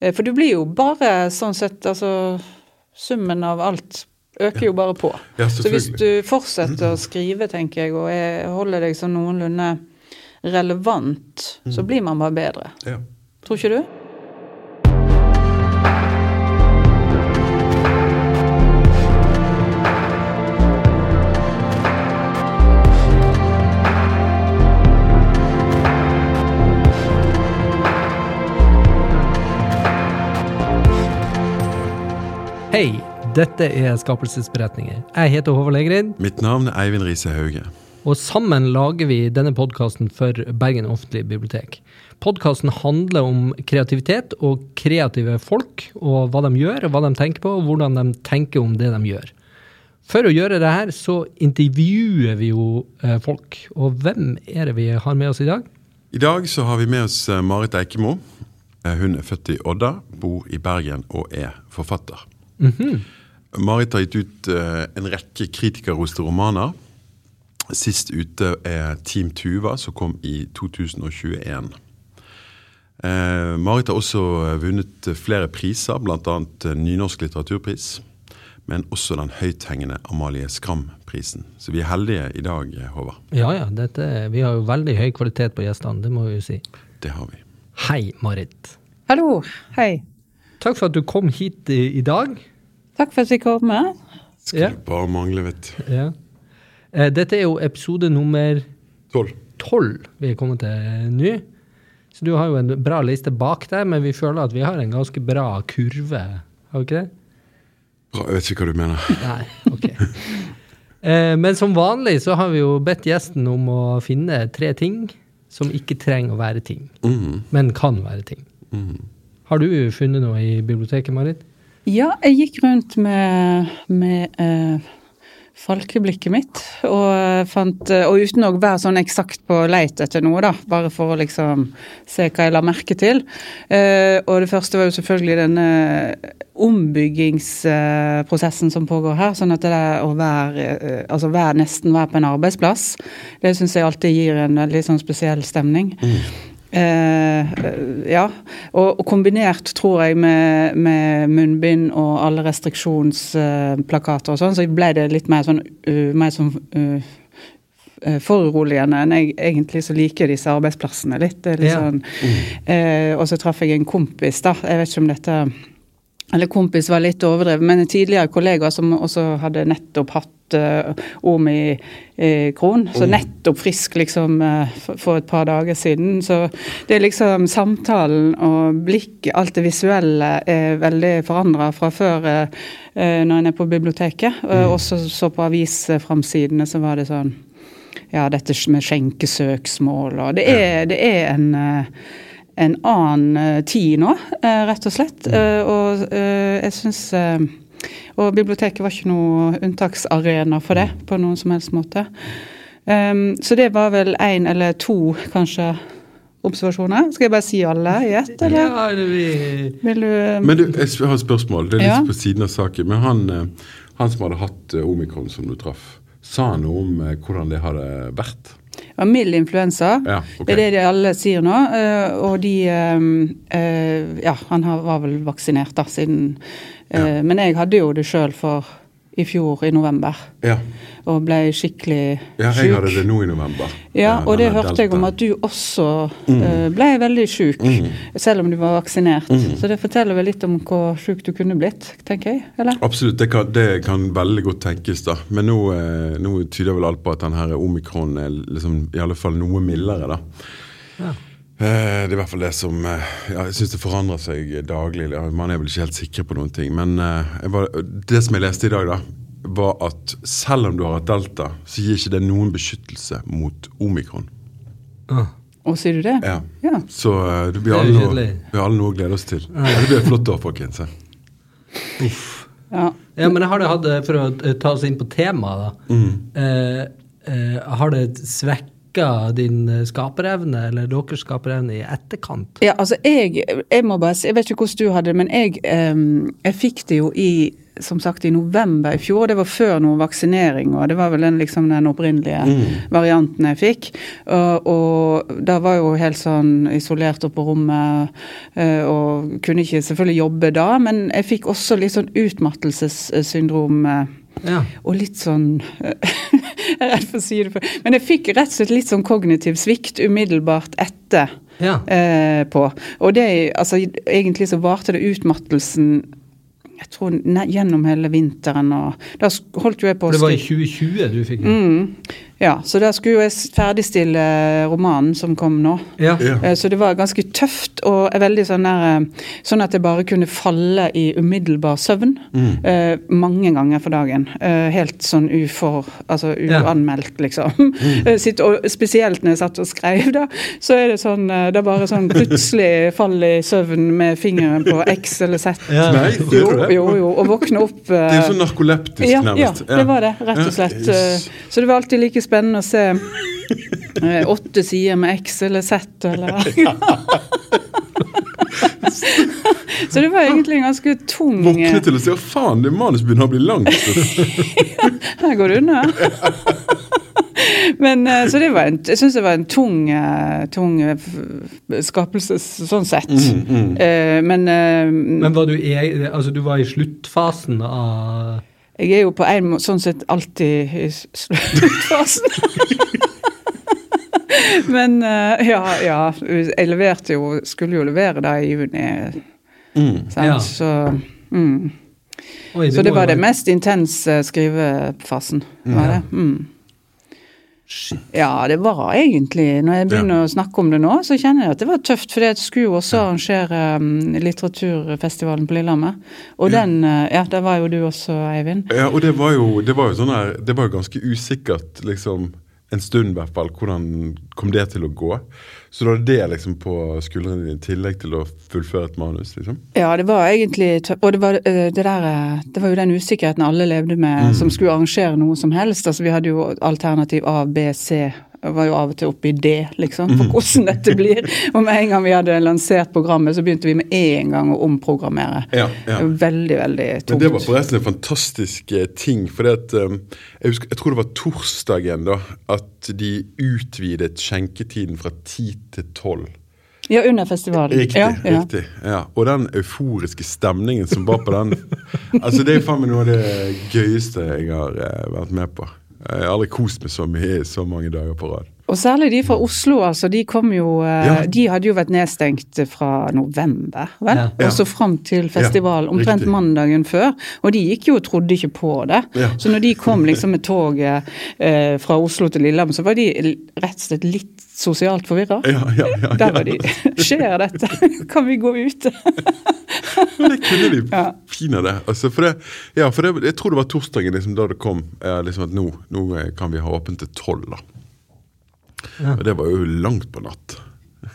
Eh, For du blir jo bare sånn sett, altså Summen av alt øker jo bare på. Ja, Så hvis du fortsetter å skrive, tenker jeg, og jeg holder deg sånn noenlunde relevant, så blir man bare bedre. Ja. Tror ikke du? Hei, dette er Skapelsesberetninger. Jeg heter Håvard Legrid, Mitt navn er Eivind Riise Hauge. og sammen lager vi denne podkasten for Bergen offentlige bibliotek. Podkasten handler om kreativitet og kreative folk, og hva de gjør, og hva de tenker på, og hvordan de tenker om det de gjør. For å gjøre det her, så intervjuer vi jo eh, folk. Og hvem er det vi har med oss i dag? I dag så har vi med oss eh, Marit Eikemo. Eh, Hun er født i Odda, bor i Bergen og er forfatter. Marit har gitt ut uh, en rekke kritikerroste romaner. Sist ute er Team Tuva, som kom i 2021. Uh, Marit har også eh, vunnet flere priser, bl.a. Nynorsk litteraturpris, men også den høythengende Amalie Skram-prisen. Så vi er heldige i dag, eh, Håvard. Ja ja, dette, vi har jo veldig høy kvalitet på gjestene, det må vi jo si. Det har vi. Hei, Marit. Hallo. Hei. Takk for at du kom hit i, i dag. Takk for at jeg kom med. Skulle Ja. bare mangle, vet du. Ja. Eh, Dette er jo episode nummer Tolv. vi er kommet til nå. Så du har jo en bra liste bak deg, men vi føler at vi har en ganske bra kurve. Har vi ikke det? Bra, Jeg vet ikke hva du mener. Nei, ok. Eh, Men som vanlig så har vi jo bedt gjesten om å finne tre ting som ikke trenger å være ting, mm. men kan være ting. Mm. Har du funnet noe i biblioteket, Marit? Ja, jeg gikk rundt med, med eh, falkeblikket mitt, og, fant, eh, og uten å være sånn eksakt på leit etter noe, da, bare for å liksom se hva jeg la merke til. Eh, og det første var jo selvfølgelig denne ombyggingsprosessen som pågår her. Sånn at det der å være, eh, altså være, nesten være på en arbeidsplass, det syns jeg alltid gir en veldig sånn spesiell stemning. Eh, ja, og, og kombinert, tror jeg, med, med munnbind og alle restriksjonsplakater og sånn, så ble det litt mer sånn, uh, mer sånn uh, foruroligende enn jeg egentlig så liker disse arbeidsplassene litt. Litt Ja. sånn, eh, og så traff jeg en kompis, da. Jeg vet ikke om dette eller kompis var litt overdrevet, men en tidligere kollega som også hadde nettopp hatt uh, kron, så nettopp frisk liksom uh, for, for et par dager siden. Så det er liksom samtalen og blikket, alt det visuelle, er veldig forandra fra før eh, eh, når en er på biblioteket. Og også så på avisframsidene så var det sånn ja, dette med skjenkesøksmål og Det er, det er en eh, en annen eh, tid nå, eh, rett og slett. Eh, og jeg syns Og biblioteket var ikke noe unntaksarena for det på noen som helst måte. Um, så det var vel én eller to, kanskje, observasjoner. Skal jeg bare si alle i ett, eller? Ja, det vil... Vil du Men du, jeg har et spørsmål. Det er litt Ja. på siden av saken. Men han, han som hadde hatt omikron, som du traff, sa han noe om hvordan det hadde vært? Det var mild influensa. Ja, okay. Det er det de alle sier nå. eh, og de eh, eh, Ja, han var vel vaksinert, da, siden ja. Men jeg hadde jo det sjøl for i fjor, i november. Ja, Og ble skikkelig ja jeg hadde det nå i november. Ja, og det hørte hørte jeg om at du også eh, ble veldig sjuk, selv om du var vaksinert. Så det forteller vel litt om hvor sjuk du kunne blitt, tenker jeg? Eller? Absolutt, det kan, det kan veldig godt tenkes, da. Men nå, eh, nå tyder vel alt på at den her omikron er liksom, i alle fall noe mildere, da. Ja. Eh, Det er i hvert fall det som eh, ja, Jeg syns det forandrer seg daglig. Man er vel ikke helt sikre på noen ting. Men eh, jeg bare, det som jeg leste i dag, da, var at selv om du har hatt delta, så gir ikke det noen beskyttelse mot omikron. Ah. Og sier du det? Ja. Ja. Så eh, det blir Det alle, noe, vi alle noe å glede oss til. Ja, det blir et flott år, folkens. ja. Ja, men jeg har det hatt, for å eh, ta oss inn på temaet, da. Mm. Eh, eh, har det svekka din eh, skaperevne, eller deres skaperevne, i etterkant? Ja, altså jeg, jeg må bare si, jeg vet ikke hvordan du hadde det, men jeg, em, jeg fikk det jo i som sagt i november i fjor. Det var før noe vaksinering, og det var vel den, liksom, den opprinnelige varianten jeg fikk. Og, og da var jeg jo helt sånn isolert oppe på rommet eh, og kunne ikke selvfølgelig jobbe da, men jeg fikk også litt sånn utmattelsessyndrom. Eh, Ja. og litt sånn Jeg er redd for å si det, men jeg fikk rett og slett litt sånn kognitiv svikt umiddelbart etter ja. eh, på. Og det, altså, egentlig så varte det utmattelsen jeg tror ne, gjennom hele vinteren. og Da holdt jo jeg på å Det var i skrive 2020 du fikk den? mm, Ja, så da skulle jo jeg ferdigstille romanen som kom nå. Ja. Ja. Eh, Så det var ganske tøft og veldig sånn der eh, Sånn at jeg bare kunne falle i umiddelbar søvn Mm. uh, mange ganger for dagen. Uh, helt sånn ufor Altså Ja. uanmeldt, liksom. Mm. Sitt, og spesielt når jeg satt og skrev, da, så er det sånn eh, Det er bare sånn plutselig fall i søvn med fingeren på X eller Z. Ja. Nei, Jo, jo, jo. Og våkne opp Det er jo eh, sånn narkoleptisk, ja, ja, nærmest. det var det, rett og slett. Eh, Så det var alltid like spennende å se eh, åtte sider med X eller Z, eller Så det var egentlig en ganske tung Våkne eh, til å si 'Å, faen, det manus begynner å bli langt'. Her går det unna. Men eh, Så det var en, jeg syns det var en tung, eh, tung skapelse sånn sett. Mm, mm. Men Men var du, i, altså, du var i sluttfasen av jeg er jo på en måte sånn sett alltid i sluttfasen. Men eh, ja, ja. Jeg leverte jo Skulle jo levere da i juni. Mm. Ja. Så, mm. Oi, så det var det mest intense skrivefasen. Var det? Mm. Ja, det var egentlig Når jeg begynner å snakke om det nå, så kjenner jeg at det var tøft. For jeg skulle jo også arrangere um, litteraturfestivalen på Lillehammer. Og Ja. den eh, Ja, der var jo du også, Eivind. Ja, og det var jo, det var jo sånn her Det var jo ganske usikkert, liksom, en stund i hvert fall, hvordan kom det til å gå. Så da var det liksom på skuldrene dine, i tillegg til å fullføre et manus, liksom. Ja, det var egentlig Og det var, det, der, det var jo den usikkerheten alle levde med, som skulle arrangere noe som helst. Altså Vi hadde jo alternativ A, B, C. Jeg var jo av og til oppe i det, liksom, for hvordan dette blir. Og med en gang vi hadde lansert programmet, så begynte vi med en gang å omprogrammere. Ja, ja. Veldig, veldig Men det var forresten en fantastisk eh, ting. For at, um, jeg, husker, jeg tror det var torsdagen da, at de utvidet skjenketiden fra 10 til 12. Ja, under festivalen. Riktig. ja, ja. riktig, ja. Og den euforiske stemningen som var på den Altså Det er faen meg noe av det gøyeste jeg har eh, vært med på. Jeg har aldri kost meg så mye så mange dager på rad. Og særlig de fra Oslo, altså. De kom jo eh, Ja. De hadde jo vært nedstengt fra november, vel? Ja. Og så fram til festival, Ja, omtrent riktig. mandagen før. Og de gikk jo og trodde ikke på det. Ja. Så når de kom liksom med toget eh, fra Oslo til Lillehammer, så var de rett og slett litt sosialt forvirra. Ja, ja, ja, Der var de. Skjer dette? Kan vi gå ute? Men det kunne de Ja. pinadø. Altså, for det, ja, for det, jeg tror det var torsdagen liksom, da det kom. eh, liksom at nå, nå eh, kan vi ha åpent til tolv. da. Ja. Og det var jo langt på natt.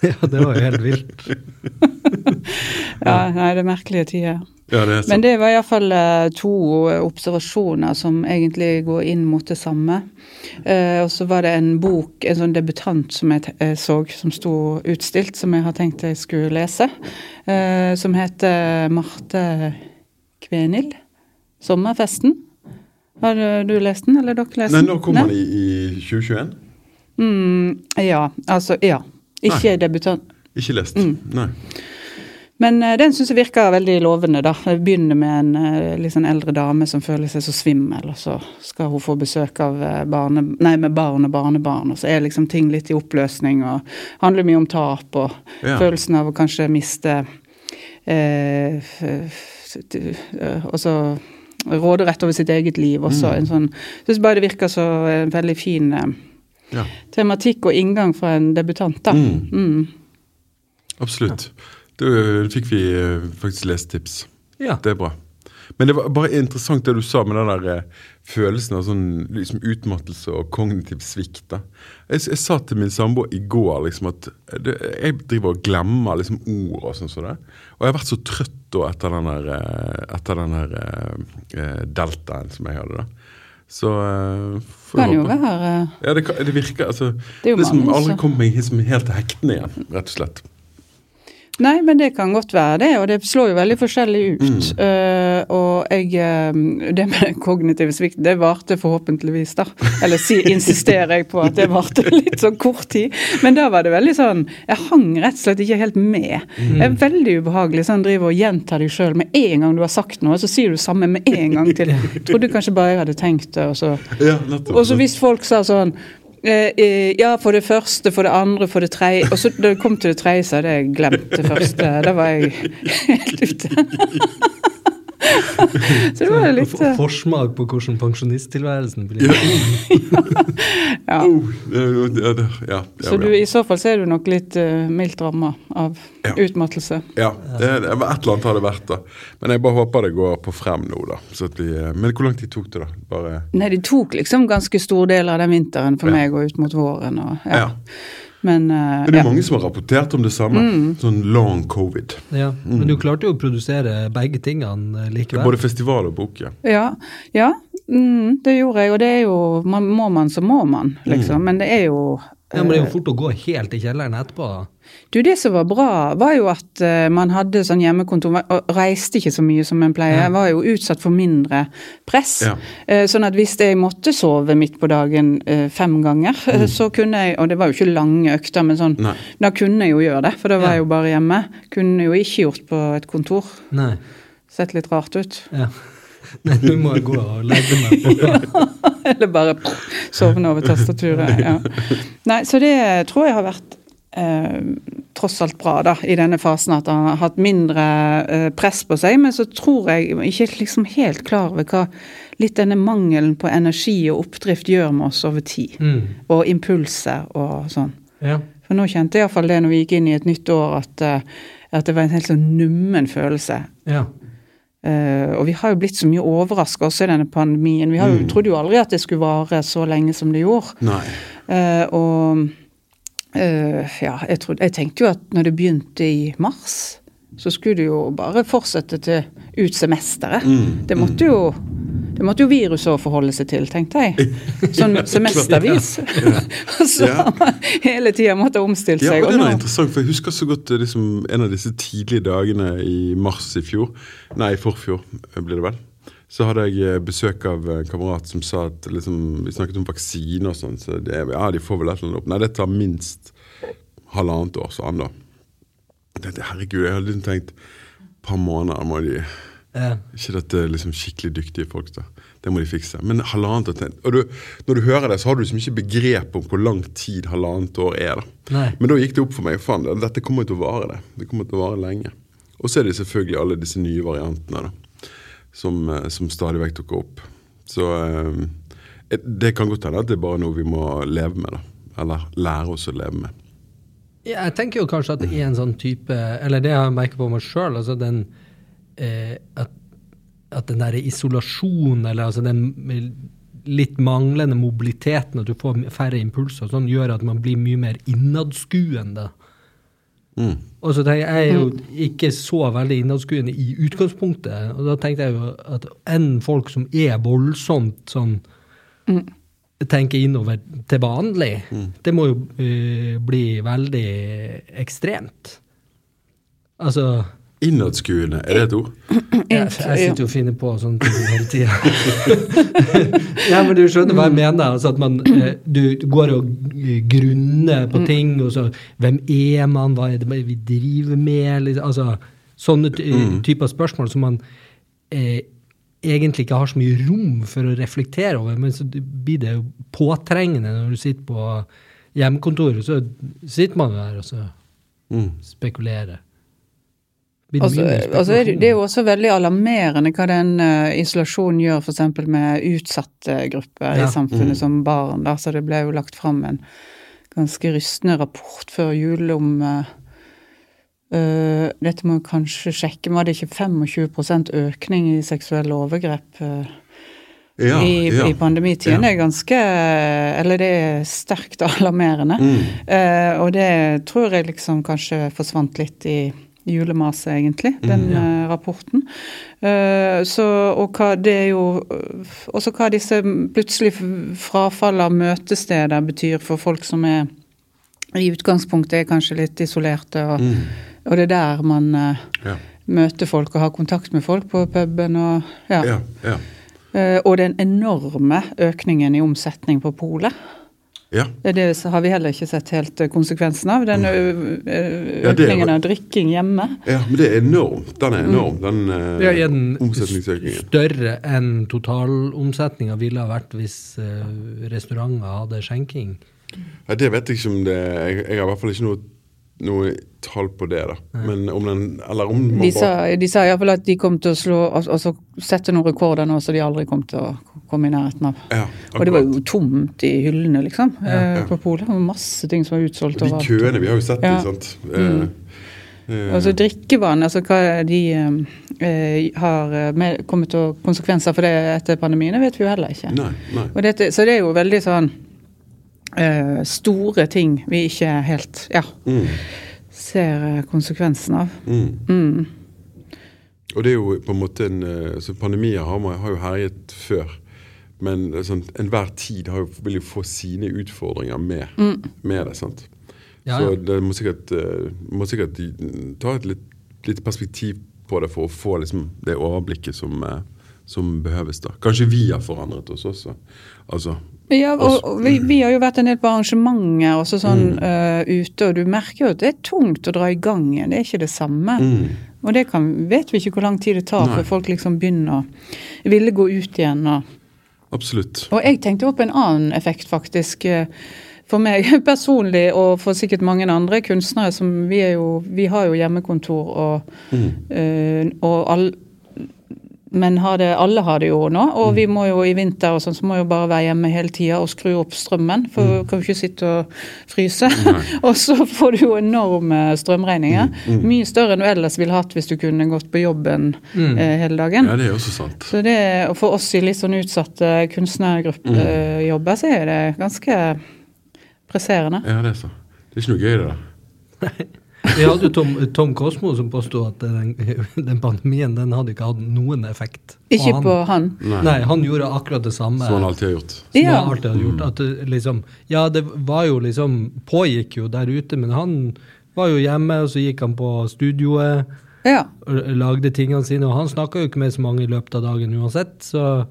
Ja, det var jo helt vilt. Ja, nei, det er merkelige tider. Ja, det er. Men det var iallfall uh, to observasjoner som egentlig går inn mot det samme. Uh, og så var det en bok, en sånn debutant som jeg te- eh, så, som sto utstilt, som jeg har tenkt jeg skulle lese. Uh, som heter Marte Kvenild. 'Sommerfesten'. Har du- du lest den, eller dere lest den? Nei, nå kommer den i, i 2021. Mm, ja, altså ja. Ikke debutant. Ikke lest. Mm. Nei. Men uh, den syns jeg virker veldig lovende. da. Jeg begynner med en uh, litt sånn eldre dame som føler seg så svimmel, og så skal hun få besøk av eh, barne, nei, med barn og barnebarn, og så er liksom ting litt i oppløsning, og handler mye om tap og Ja. følelsen av å kanskje miste uh, Og så råderett over sitt eget liv også. Mm. En sånn, jeg syns bare det virker så en veldig fin Ja, tematikk og inngang fra en debutant, da. Mm. Mm. absolutt. Da fikk vi eh, faktisk lesetips. Ja. Det er bra. Men det var bare interessant det du sa med den der eh, følelsen av sånn liksom utmattelse og kognitiv svikt. da. Jeg, jeg sa til min samboer i går liksom at det, jeg driver og glemmer liksom ord og sånn som det. Og jeg har vært så trøtt da etter den der, eh, etter den der eh, eh, deltaen som jeg hadde. da. Så uh, Kan jo være Ja, det, det virker altså Det er jo mange som aldri kommer meg helt til hektene igjen, rett og slett. Nei, men det kan godt være det, og det slår jo veldig forskjellig ut. Uh, og jeg uh, Det med kognitiv svikt, det varte forhåpentligvis, da. Eller si, insisterer jeg på at det varte litt sånn kort tid. Men da var det veldig sånn Jeg hang rett og slett ikke helt med. Mm. Det er veldig ubehagelig sånn driver og gjentar deg sjøl med en gang du har sagt noe, så sier du samme med en gang til. Trodde kanskje bare jeg hadde tenkt det, og så Ja, Og så hvis folk sa sånn Eh, eh, ja, for det første, for det andre, for det tredje. Og så da kom til det tredje, så hadde jeg glemt det første. Da var jeg helt ute. så det var litt uh... Forsmak på hvordan pensjonisttilværelsen blir. ja. Oh, ja, ja, så du, i så fall så er du nok litt uh, mildt ramma av utmattelse. Ja, det, det, et eller annet har det vært. da. Men jeg bare håper det går på frem nå, da. Vi, men hvor lang tid tok det, da? Bare... Nei, det tok liksom ganske stor del av den vinteren for meg og ut mot våren. og ja. Men, uh, men, det er ja. mange som har rapportert om det samme. Mm. Sånn long covid. Ja, mm. Men du klarte jo å produsere begge tingene likevel. Både festival og bok, ja. Ja, ja mm, det gjorde jeg. Og det er jo man, Må man, så må man, liksom. Mm. Men det er jo ja, Men det er jo fort å gå helt i kjelleren etterpå. da. Du, Det som var bra, var jo at uh, man hadde sånn hjemmekontor og reiste ikke så mye som en pleier. Jeg var jo utsatt for mindre press. Ja. Uh, sånn at hvis jeg måtte sove midt på dagen fem ganger, mm. så kunne jeg Og det var jo ikke lange økter, men sånn Nei. Da kunne jeg jo gjøre det, for da var jeg jo bare hjemme. Kunne jo ikke gjort på et kontor. Nei. Sett litt rart ut. Ja. Nei, nå må jeg gå og legge meg. Eller bare sovne over tastaturet. Ja. Nei, så det tror jeg har vært eh, tross alt bra da, i denne fasen, at han har hatt mindre eh, press på seg. Men så tror jeg ikke liksom helt klar over hva litt denne mangelen på energi og oppdrift gjør med oss over tid. Mm. Og impulser og sånn. Ja. For nå kjente jeg iallfall det når vi gikk inn i et nytt år, at, eh, at det var en helt sånn nummen følelse. Ja. Uh, og vi har jo blitt så mye overraska også i denne pandemien. Vi har jo, mm. trodde jo aldri at det skulle vare så lenge som det gjorde. Uh, og uh, ja, jeg, trodde, jeg, tenkte jo at når det begynte i mars, så skulle det jo bare fortsette til ut semesteret. Mm. Det måtte jo det måtte jo viruset forholde seg til, tenkte jeg. Sånn semestervis. så hele tida måtte omstille seg. Ja, og det er interessant, for Jeg husker så godt eh, liksom, en av disse tidlige dagene i mars i fjor. Nei, i forfjor blir det vel. Så hadde jeg eh, besøk av en kamerat som sa at liksom, vi snakket om vaksine og sånn. Så det, ja, de får vel et eller annet opp. Nei, det tar minst halvannet år, sa han da. Herregud, jeg hadde liksom tenkt et par måneder må de ja. Ikke dette liksom skikkelig dyktige folk. da. Det må de fikse. Men halvannet år og du, Når du hører det, så har du liksom ikke begrep om hvor lang tid halvannet år er. da. Nei. Men da gikk det opp for meg. faen, Dette kommer til å vare det. Det kommer til å vare lenge. Og så er det selvfølgelig alle disse nye variantene da, som, eh, som stadig vekk dukker opp. Så eh, det kan godt hende at det er bare noe vi må leve med. da. Eller lære oss å leve med. Ja, jeg tenker jo kanskje at i en sånn type Eller det jeg merker på meg sjøl. Altså den eh, at, at, den der isolasjonen, eller altså den litt manglende mobiliteten, at du får færre impulser, sånn gjør at man blir mye mer innadskuende. Mm. Og så tenker jeg, jeg er jo ikke så veldig innadskuende i utgangspunktet. Og da tenkte jeg jo at enn folk som er voldsomt sånn mm. tenker innover til vanlig, mm. det må jo uh, bli veldig ekstremt. Altså Innadskuende, er det et ord? Jeg, jeg sitter jo og finner på sånne ting hele tida. ja, men du skjønner hva jeg mener? Altså at man, eh, du, går og grunner på mm. ting. og så, Hvem er man? Hva er det vi driver med? Altså, sånne mm. typer spørsmål som man eh, egentlig ikke har så mye rom for å reflektere over. Men så blir det jo påtrengende når du sitter på hjemmekontoret. Så sitter man her og så mm. spekulerer. Altså, altså, det er jo også veldig alarmerende hva den uh, isolasjonen gjør f.eks. med utsatte grupper ja. i samfunnet, mm. som barn. Da. Så det ble jo lagt fram en ganske rystende rapport før jul om uh, uh, Dette må vi kanskje sjekke, var det ikke 25% økning i seksuelle overgrep? Ja, i, ja. i, pandemitiden ja. er ganske Eller det er sterkt alarmerende. Mm. og det tror jeg liksom kanskje forsvant litt i julemase, egentlig, den mm, ja. uh, rapporten. Uh, så, og hva det er jo Også hva disse plutselig frafall av møtesteder betyr for folk som er i utgangspunktet er kanskje litt isolerte og mm. Og det er der man eh, Ja. møter folk og har kontakt med folk på puben. Og, ja. Ja, ja. Eh, og den enorme økningen i omsetning på polet. Ja. Det, har vi heller ikke sett helt eh, konsekvensen av. Den det er- økningen av drikking hjemme. ja, men det er enormt. Den er enorm, den eh, Det er en omsetningsøkningen. større enn totalomsetninga ville ha vært hvis eh, restauranter hadde skjenking. Ja, det vet jeg ikke om det Jeg, jeg har i hvert fall ikke noe, noe tall på det, da. Men om den Eller om man De bare sa, de sa iallfall at de kom til å slå al- altså sette noen rekorder nå som de aldri kom til å komme i nærheten av. ja, Og det var jo tomt i hyllene, liksom, eh, Ja. på polet. Masse ting som var utsolgt De køene, vi har jo sett Ja. de, sant. Mm. Uh, Altså drikkevann, altså hva de uh, har eh, med, kommet til å konsekvenser for det etter pandemien, det vet vi jo heller ikke. Nei, nei. Og dette, så det er jo veldig sånn eh, store ting vi ikke helt ja, Mm, ser eh, konsekvensen av. mm. Mm. Og det er jo på en måte en altså Pandemier har, har jo herjet før. Men sånn, enhver tid har jo, vil jo få sine utfordringer med, med det. sant? Ja, Så det må sikkert, eh, må sikkert ta et litt, litt perspektiv på det for å få liksom, det overblikket som, som behøves. da. Kanskje vi har forandret oss også. Altså, Ja, og, og vi, vi har jo vært en del på arrangementer også sånn eh, ute, og du merker jo at det er tungt å dra i gang igjen. Det er ikke det samme. mm, Og det kan, vet vi ikke hvor lang tid det tar Nei. før folk liksom begynner å ville gå ut igjen. og absolutt. Og jeg tenkte også på en annen effekt, faktisk. eh, For meg personlig, og for sikkert mange andre kunstnere, som vi jo Vi har jo hjemmekontor og, eh, og all, men har det, alle har det jo nå, og vi må jo i vinter og sånn, så må jo bare være hjemme hele tida og skru opp strømmen, for vi kan jo ikke sitte og fryse. og så får du jo enorme strømregninger. Mye større enn du ellers ville hatt hvis du kunne gått på jobben eh, hele dagen. Ja, det er også sant. Så det, og for oss i litt sånn utsatte kunstnergruppejobber, så er det ganske presserende. Ja, det er så. Det er ikke noe gøy, det der. Vi hadde jo Tom, Tom Kosmo som påstod at den, den pandemien den hadde ikke hatt noen effekt Ikke han. på han. Nei. Nei, han gjorde akkurat det samme. Som han alltid har gjort. som Ja. han alltid har gjort. At det, liksom, ja, det var jo liksom Pågikk jo der ute, men han var jo hjemme, og så gikk han på studioet Ja. og lagde tingene sine, og han snakka jo ikke med så mange i løpet av dagen uansett, så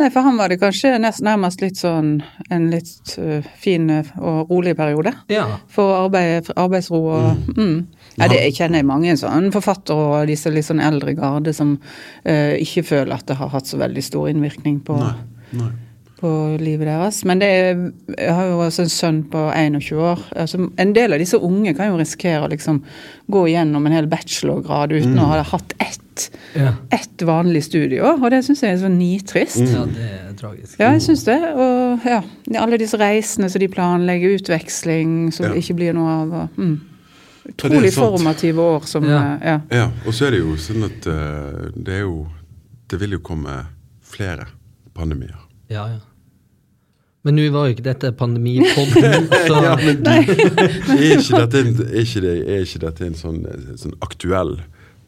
Nei, for han var det kanskje nest, nærmest litt sånn en litt uh, fin øh, og rolig periode. ja. For arbeid, arbeidsro og mm. Ja, det jeg kjenner jeg mange sånn forfattere og disse litt sånn eldre garde som uh, ikke føler at det har hatt så veldig stor innvirkning på, Nei. Nei. På livet deres. Men det er, jeg har jo også en sønn på 21 år. Altså, en del av disse unge kan jo risikere å liksom gå gjennom en hel bachelorgrad uten å ha hatt ett, Ja. ett vanlig studieår, og det syns jeg er så nitrist. ja, det er tragisk. Ja, jeg syns det. Og ja, alle disse reisene som de planlegger, utveksling som Ja. ikke blir noe av. Og, mm. Utrolig formative år som Ja. eh, ja. Ja, og så er det jo sånn at eh, det er jo Det vil jo komme flere pandemier. Ja, ja. Men nå var jo ikke dette pandemipodden, så Ja, men du, er, ikke dette en, er, ikke det, er ikke dette en sånn, sånn aktuell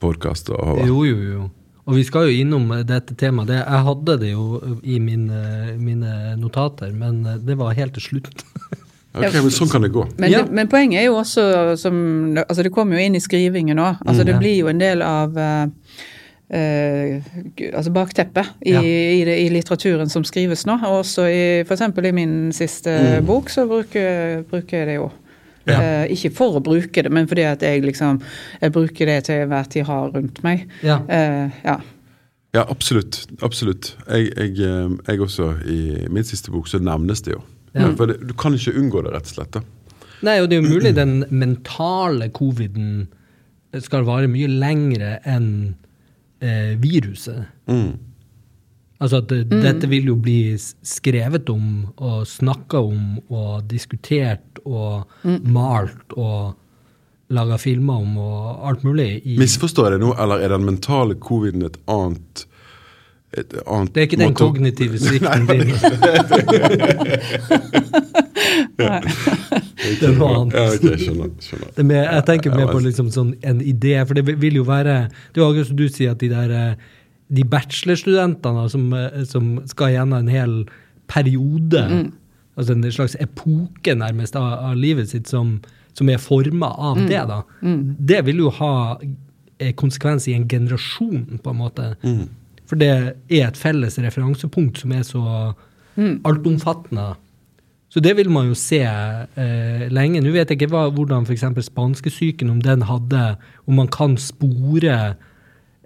podkast? Jo, jo, jo. Og vi skal jo innom dette temaet. Det, jeg hadde det jo i mine, mine notater, men det var helt til slutt. Ok, men sånn kan det gå. Men, Ja. det, men poenget er jo også som Altså, det kommer jo inn i skrivingen òg. Altså, Mm. det blir jo en del av eh, eh, altså bakteppet i, Ja. i, i litteraturen som skrives nå. Og også i f.eks. i min siste Mm. bok, så bruker, bruker jeg det jo. Ja. Uh, ikke for å bruke det, men fordi at jeg liksom jeg bruker det til enhver tid har rundt meg. Ja. uh, ja. Ja, absolutt. absolutt. Jeg, jeg, jeg også, I min siste bok så nevnes det jo. Ja. For det, du kan ikke unngå det, rett og slett. da. Nei, og det er jo mulig den mentale coviden skal vare mye lengre enn eh, viruset. Mm. Altså at mm. dette vil jo bli skrevet om og snakka om og diskutert og malt og laga filmer om og alt mulig. I, Misforstår jeg det nå, eller er den mentale coviden et annet et annet det er ikke den måte kognitive svikten din. Det er noe annet. Ja, skjønner. skjønner. Det med, jeg tenker mer på liksom sånn en idé, for det vil jo være Det er jo akkurat som du sier, at de der eh, de bachelorstudentene som, eh, som skal gjennom en hel periode, Mm. altså en slags epoke nærmest av, av livet sitt, som som er forma av Mm. det, da, det vil jo ha eh, konsekvens i en generasjon, på en måte. For det er et felles referansepunkt som er så altomfattende. Så det vil man jo se eh, lenge. Nå vet jeg ikke hva, hvordan f.eks. spanskesyken, om den hadde Om man kan spore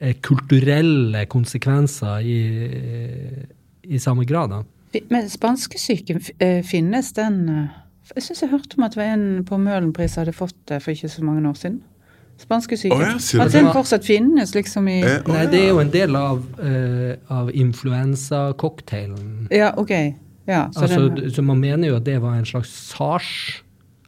eh, kulturelle konsekvenser i, i samme grad, da. Men spanskesyken, eh, finnes den eh, Jeg syns jeg hørte om at det var en på Møhlenpris hadde fått det for ikke så mange år siden. Spanskesyken. Oh, ja, at den fortsatt finnes, liksom i Eh, oh, Nei, det er jo en del av, uh, av influensacocktailen. Ja, OK. Ja, så Altså, den, så man mener jo at det var en slags sars,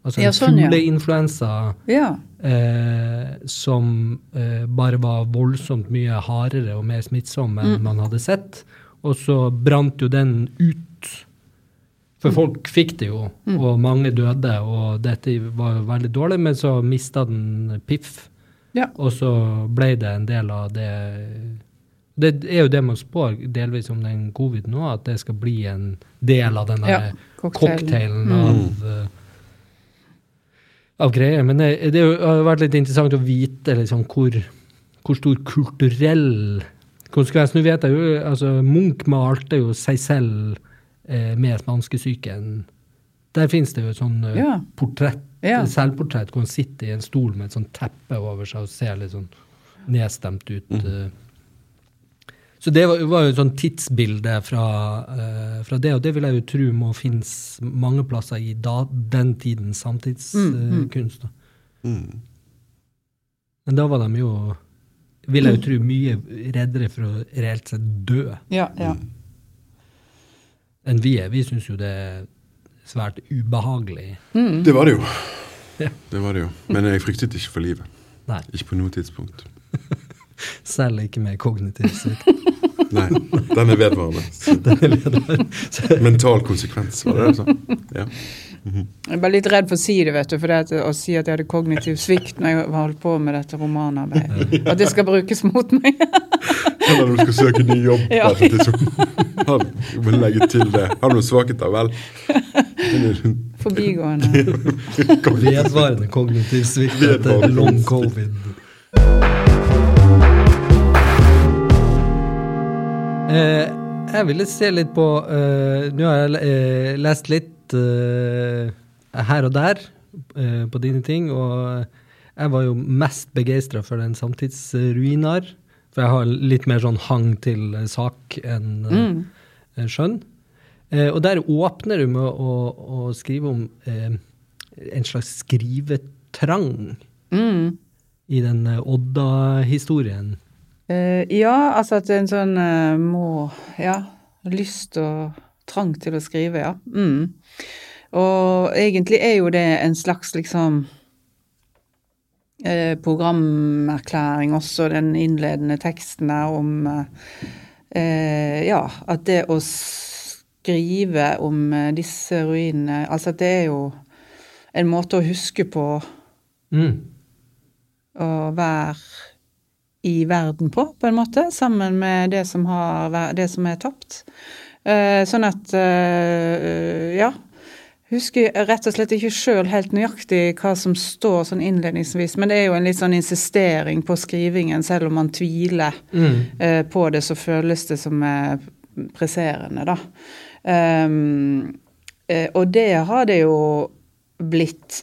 altså en Ja, sånn, fugleinfluensa ja. eh, som uh, bare var voldsomt mye hardere og mer smittsom enn Mm. man hadde sett. Og så brant jo den ut. For folk fikk det jo, Mm. og mange døde, og dette var jo veldig dårlig, men så mista den piff. Ja. Og så ble det en del av det Det er jo det man spår delvis om den covid nå, at det skal bli en del av den Ja, cocktailen. cocktailen av, eh, av greier. Men det, det er har vært litt interessant å vite liksom, hvor, hvor stor kulturell konsekvens Nå vet jeg jo, altså Munch malte jo seg selv eh, med spanskesyken. Der finnes det jo et sånn eh, Ja. portrett, Ja. selvportrett hvor han sitter i en stol med et sånt teppe over seg og ser litt sånn nedstemt ut. Mm. Så det var, var jo et sånt tidsbilde fra, eh, fra det, og det vil jeg jo tro må finnes mange plasser i da, den tidens samtidskunst. da. Mm. Men da var de jo, vil jeg jo tro, mye reddere for å reelt sett dø Ja, ja. Enn vi er. Vi syns jo det er svært ubehagelig. Det var det jo. Ja. Det var det jo. Men jeg fryktet ikke for livet. Nei, Ikke på noe tidspunkt. selv ikke med kognitiv svikt. Nei, den er vedvarende. Den er vedvarende. Mental konsekvens, var det det du sa? Ja. Jeg er bare litt redd for å si det, vet du. For det å si at jeg hadde kognitiv svikt når jeg holdt på med dette romanarbeidet. At det skal brukes mot meg. Eller når du skal søke ny jobb. Ja. et tidspunkt. Må legge til det. Har noen svakheter? Vel. Forbigående. Vedvarende kognitiv svikt etter long covid. Eh, jeg ville se litt på eh, Nå har jeg eh, lest litt eh, her og der uh, på dine ting, og jeg var jo mest begeistra for den samtidsruinar. For jeg har litt mer sånn hang til sak enn eh, eh, skjønn. Og der åpner du med å, å skrive om en slags skrivetrang Mm. i den Odda-historien. Ja, altså at en sånn må Ja, lyst og trang til å skrive, ja. Mm. Og egentlig er jo det en slags liksom eh, programerklæring også, den innledende teksten der om eh, eh, Ja, at det å skrive om eh, disse ruinene Altså at det er jo en måte å huske på Mm. å være i verden på, på en måte, sammen med det som, har, det som er tapt. Eh, sånn at eh, Ja. Husker rett og slett ikke sjøl helt nøyaktig hva som står sånn innledningsvis, men det er jo en litt sånn insistering på skrivingen, selv om man tviler Mm. eh, på det, så føles det som presserende, da. Eh, og det har det jo blitt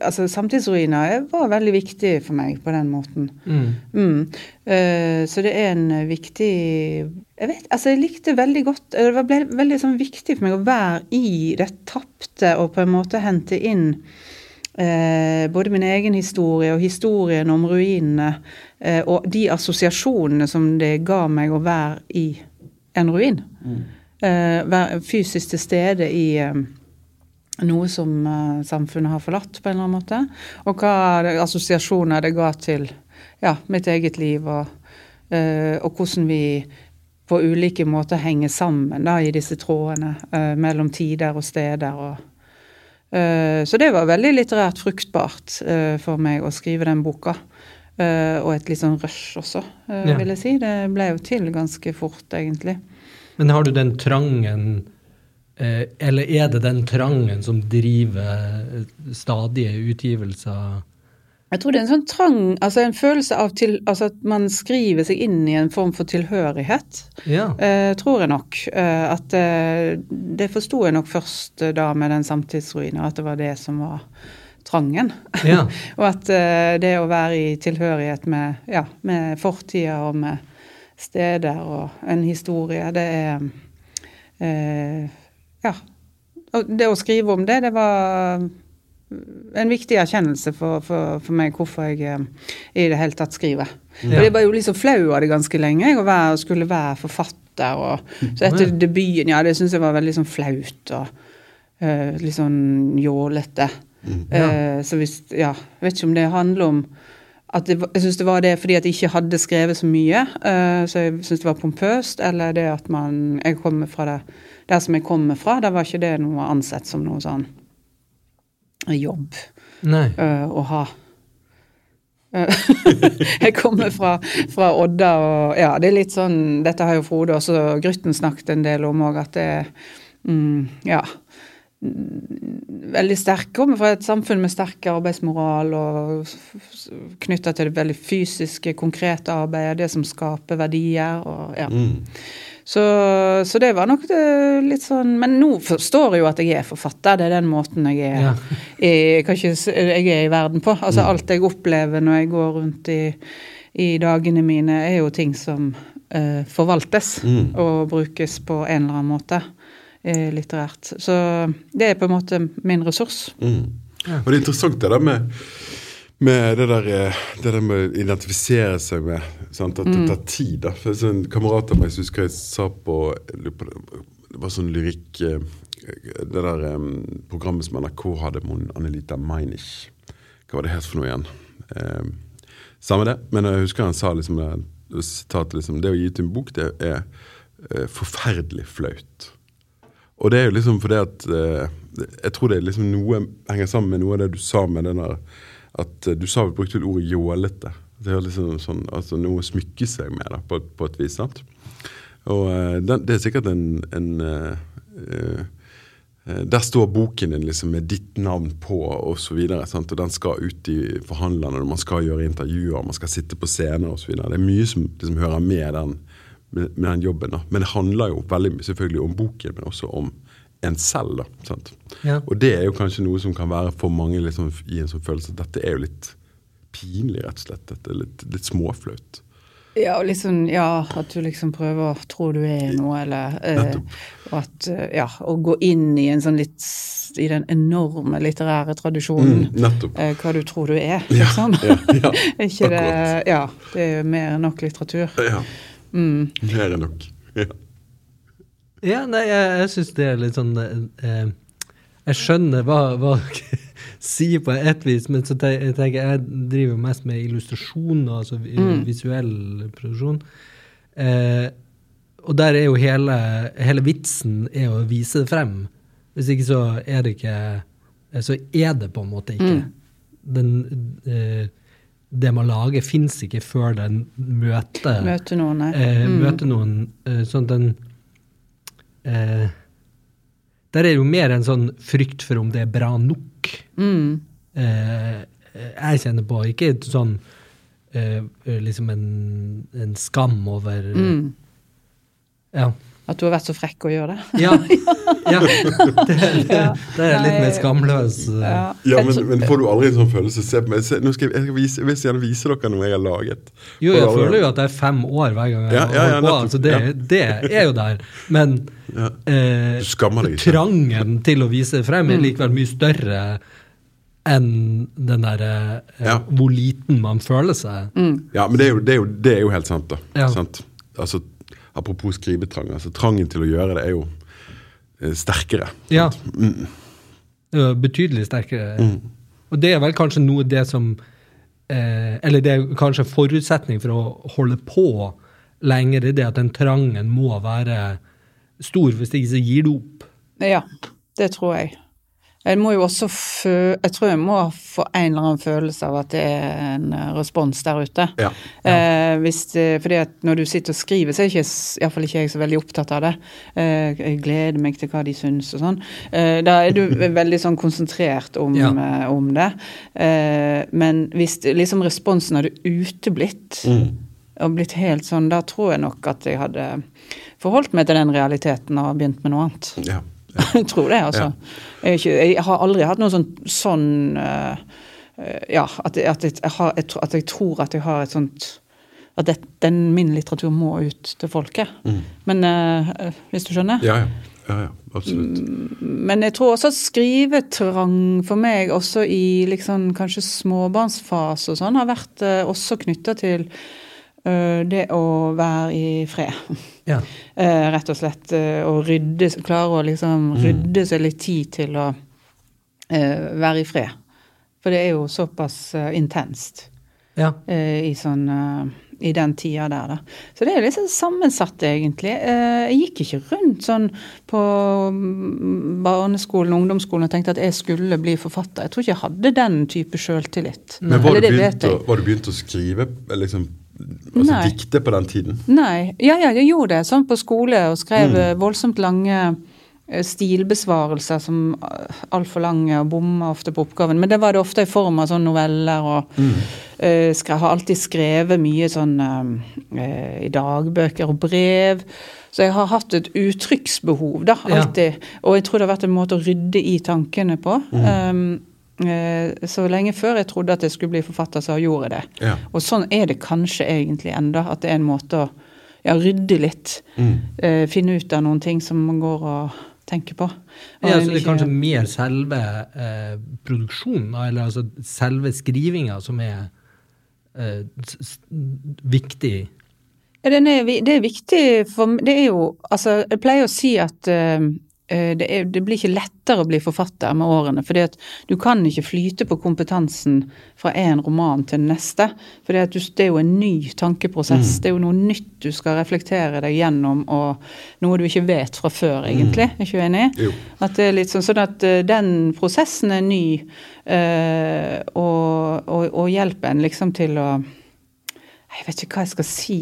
Altså, samtidsruiner var veldig viktig for meg på den måten. Mm. Mm. Uh, så det er en viktig Jeg vet, altså jeg likte veldig godt Det ble veldig sånn viktig for meg å være i det tapte og på en måte hente inn uh, både min egen historie og historien om ruinene uh, og de assosiasjonene som det ga meg å være i en ruin. Eh, være fysisk til stede i noe som eh, samfunnet har forlatt, på en eller annen måte. Og hva assosiasjoner det ga til ja, mitt eget liv, og, eh, og hvordan vi på ulike måter henger sammen da, i disse trådene uh, mellom tider og steder. Og, uh, så det var veldig litterært fruktbart uh, for meg å skrive den boka. Og et litt sånn rush også, Ja. vil jeg si. Det ble jo til ganske fort, egentlig. Men har du den trangen Eller er det den trangen som driver eh, stadige utgivelser? Jeg tror det er en sånn trang, altså en følelse av til, altså at man skriver seg inn i en form for tilhørighet. Ja. Eh, tror jeg nok. Eh, at eh, Det forsto jeg nok først eh, da med den samtidsruinen, at det var det som var trangen. Ja. og at eh, det å være i tilhørighet med, ja, med fortida og med steder og en historie, det er eh, Ja. Og det å skrive om det, det var en viktig erkjennelse for, for, for meg hvorfor jeg eh, i det hele tatt skriver. For jeg var jo liksom flau av det ganske lenge, jeg, å være, skulle være forfatter. Og, så etter debuten, ja, det syns jeg var veldig sånn flaut og uh, litt sånn jålete. Eh, så hvis, ja, jeg vet ikke om det handler om at det, jeg syns det var det fordi at jeg ikke hadde skrevet så mye. uh, så jeg syns det var pompøst. Eller det at man Jeg kommer fra det der som jeg kommer fra, der var ikke det noe ansett som noe sånn jobb Nei. øh, å ha. Øh, jeg kommer fra, fra Odda, og ja, det er litt sånn Dette har jo Frode også Grytten snakket en del om òg, at det er mm, Ja. Veldig sterk. Kommer fra et samfunn med sterk arbeidsmoral og knytta til det veldig fysiske, konkrete arbeidet, det som skaper verdier. og ja. Mm. Så, så det var nok det, litt sånn Men nå forstår jeg jo at jeg er forfatter. Det er den måten jeg er, Ja. jeg, ikke, jeg er i verden på. Altså Alt jeg opplever når jeg går rundt i, i dagene mine, er jo ting som uh, forvaltes Mm. og brukes på en eller annen måte eh, litterært. Så det er på en måte min ressurs. Mm. Og det er interessant det der med, med det der, eh, det der med å identifisere seg med sant? At det tar tid. da. For En kamerat av meg som husker jeg sa på jeg det, var sånn lyrikk eh, Det der eh, programmet som NRK hadde med Annelita Meinich. Hva var det het for noe igjen? Eh, samme det, men jeg husker han sa liksom det, sitatet liksom, det å gi ut en bok, det er forferdelig flaut. Og det er jo liksom fordi at eh, Jeg tror det er liksom noe henger sammen med noe av det du sa med den der At eh, du sa vi brukte ordet jålete. Det er liksom sånn, altså noe å smykke seg med, da, på, på et vis. sant? Og eh, den, det er sikkert en, en uh, eh, Der står boken din liksom med ditt navn på, videre. Og den skal ut i forhandlerne, man skal gjøre intervjuer, man skal sitte på scener osv. Det er mye som liksom hører med den, med, med den jobben. da. Men det handler jo veldig mye selvfølgelig om boken, men også om en selv. da, sant? Ja. Og det er jo kanskje noe som kan være for mange liksom, i en sånn følelse at dette er jo litt pinlig, rett og slett. Dette er litt, litt småflaut. Ja, og liksom, ja, at du liksom prøver å tro du er noe, eller eh, og at, eh, Ja, å gå inn i en sånn litt I den enorme litterære tradisjonen. Mm, nettopp. eh, hva du tror du er, Ja, liksom. ja, ja, ikke det. Ja, det er jo mer enn nok litteratur. Ja, Mm. mer enn nok. Ja. Ja, nei, jeg, jeg syns det er litt sånn eh, Jeg skjønner hva, hva dere sier på et vis, men så tenker jeg tenker jeg driver mest med illustrasjoner, altså Mm. visuell produksjon. Eh, og der er jo hele, hele vitsen er å vise det frem. Hvis ikke så er det ikke eh, Så er det på en måte ikke. Mm. Den, eh, det man lager, fins ikke før den møter Møter noen, nei. eh, Mm. møter noen eh, sånn at den eh, Der er jo mer en sånn frykt for om det er bra nok. Mm. Eh, jeg kjenner på ikke sånn eh, liksom en, en skam over Mm. Ja. At du har vært så frekk å gjøre det. Ja. ja. Det, det, det er litt mer skamløs. eh. Ja. Ja, men, men får du aldri en sånn følelse? Se på meg, se, nå skal jeg, jeg, vise, jeg vil gjerne vise dere noe jeg har laget. Jo, jeg aldri- føler jo at det er fem år hver gang jeg Ja, ja, ja, holder på. Altså det, det er jo der. Men Ja. eh, deg trangen til å vise det frem er Mm. likevel mye større enn den derre eh, Ja. hvor liten man føler seg. Mm. Ja, men det er jo, det er jo, det er jo helt sant, da. Ja. Sant? Altså, apropos skrivetrang. Altså, trangen til å gjøre det er jo eh, sterkere. Ja. Mm. Betydelig sterkere. Mm. Og det er vel kanskje noe det som eh, Eller det er kanskje en forutsetning for å holde på lenger, det det at den trangen må være stor. Hvis ikke så gir du opp. Ja, det tror jeg. Jeg må jo også fø Jeg tror jeg må få en eller annen følelse av at det er en eh, respons der ute. Ja. Eh, hvis det, fordi at når du sitter og skriver, så er ikke, iallfall ikke jeg så veldig opptatt av det. Eh, jeg gleder meg til hva de syns og sånn. Eh, da er du veldig sånn konsentrert om, Ja. eh, om det. Eh, men hvis liksom responsen hadde uteblitt, og blitt helt sånn, da tror jeg nok at jeg hadde forholdt meg til den realiteten og begynt med noe annet. Ja. Jeg tror det, altså. Jeg, ikke, jeg har aldri hatt noe sånn, sånn eh, Ja, at, at, jeg, jeg har, at jeg tror at jeg har et sånt At det, den, min litteratur må ut til folket. Men uh, hvis du skjønner? Ja, ja. ja, ja absolutt. Men jeg tror også at skrivetrang for meg, også i liksom kanskje småbarnsfase og sånn, har vært uh, også knytta til det å være i fred. Ja. Eh, rett og slett. eh, å rydde, klare å liksom rydde seg litt tid til å eh, være i fred. For det er jo såpass eh, intenst ja. eh, i sånn eh, i den tida der, da. Så det er sånn sammensatt, egentlig. Eh, jeg gikk ikke rundt sånn på mm, barneskolen og ungdomsskolen og tenkte at jeg skulle bli forfatter. Jeg tror ikke jeg hadde den type sjøltillit. Men var du, begynt å, var du begynt å skrive liksom, altså dikte på den tiden? Nei. Ja, ja, jeg gjorde det sånn på skole og skrev Mm. eh, voldsomt lange eh, stilbesvarelser som eh, altfor lange og bomma ofte på oppgaven. Men det var det ofte i form av sånne noveller og Mm. uh, skre- har alltid skrevet mye sånn uh, i dagbøker og brev. Så jeg har hatt et uttrykksbehov, da, Ja. alltid. Og jeg tror det har vært en måte å rydde i tankene på. Um, eh, så lenge før jeg trodde at jeg skulle bli forfatter, så gjorde jeg det. Ja. Og sånn er det kanskje egentlig enda, at det er en måte å ja, rydde litt. Mm. eh, finne ut av noen ting som man går og tenker på. Og Ja, så det er ikke- kanskje mer selve eh, produksjonen, eller altså selve skrivinga, som er eh, viktig. Ja, den er, det er viktig for Det er jo Altså, jeg pleier å si at eh, eh, det, er, det blir ikke lettere å bli forfatter med årene. fordi at du kan ikke flyte på kompetansen fra én roman til den neste. For det er jo en ny tankeprosess. Det er jo noe nytt du skal reflektere deg gjennom, og noe du ikke vet fra før, egentlig. Er ikke du enig? Jo. At det er litt sånn, sånn at eh, den prosessen er ny, øh, og, og, og hjelper en liksom til å Jeg vet ikke hva jeg skal si.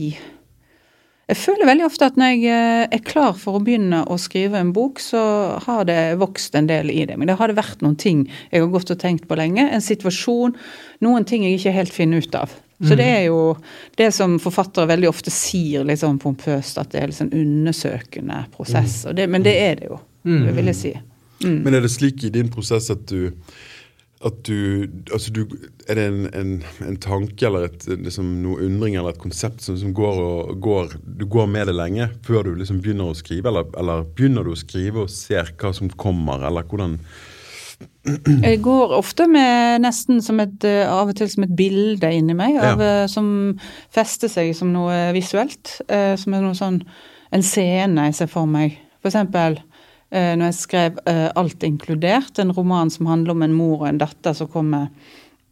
Jeg føler veldig ofte at når jeg eh, er klar for å begynne å skrive en bok, så har det vokst en del i det. Men det har det vært noen ting jeg har gått og tenkt på lenge. En situasjon, noen ting jeg ikke helt finner ut av. Så det er jo det som forfattere veldig ofte sier litt sånn pompøst, at det er en sånn undersøkende prosess. Og det, men det er det jo, det vil jeg si. Men er det slik i din prosess at du at du, altså du Er det en, en, en tanke eller et, liksom noe undring eller et konsept som, som går og går Du går med det lenge før du liksom begynner å skrive, eller, eller begynner du å skrive og ser hva som kommer, eller hvordan Jeg går ofte med nesten som et, eh, av og til som et bilde inni meg, av, ja. som fester seg som noe visuelt. eh, Som er noe sånn en scene jeg ser for meg. For eksempel eh, når jeg skrev eh, 'Alt inkludert', en roman som handler om en mor og en datter som kommer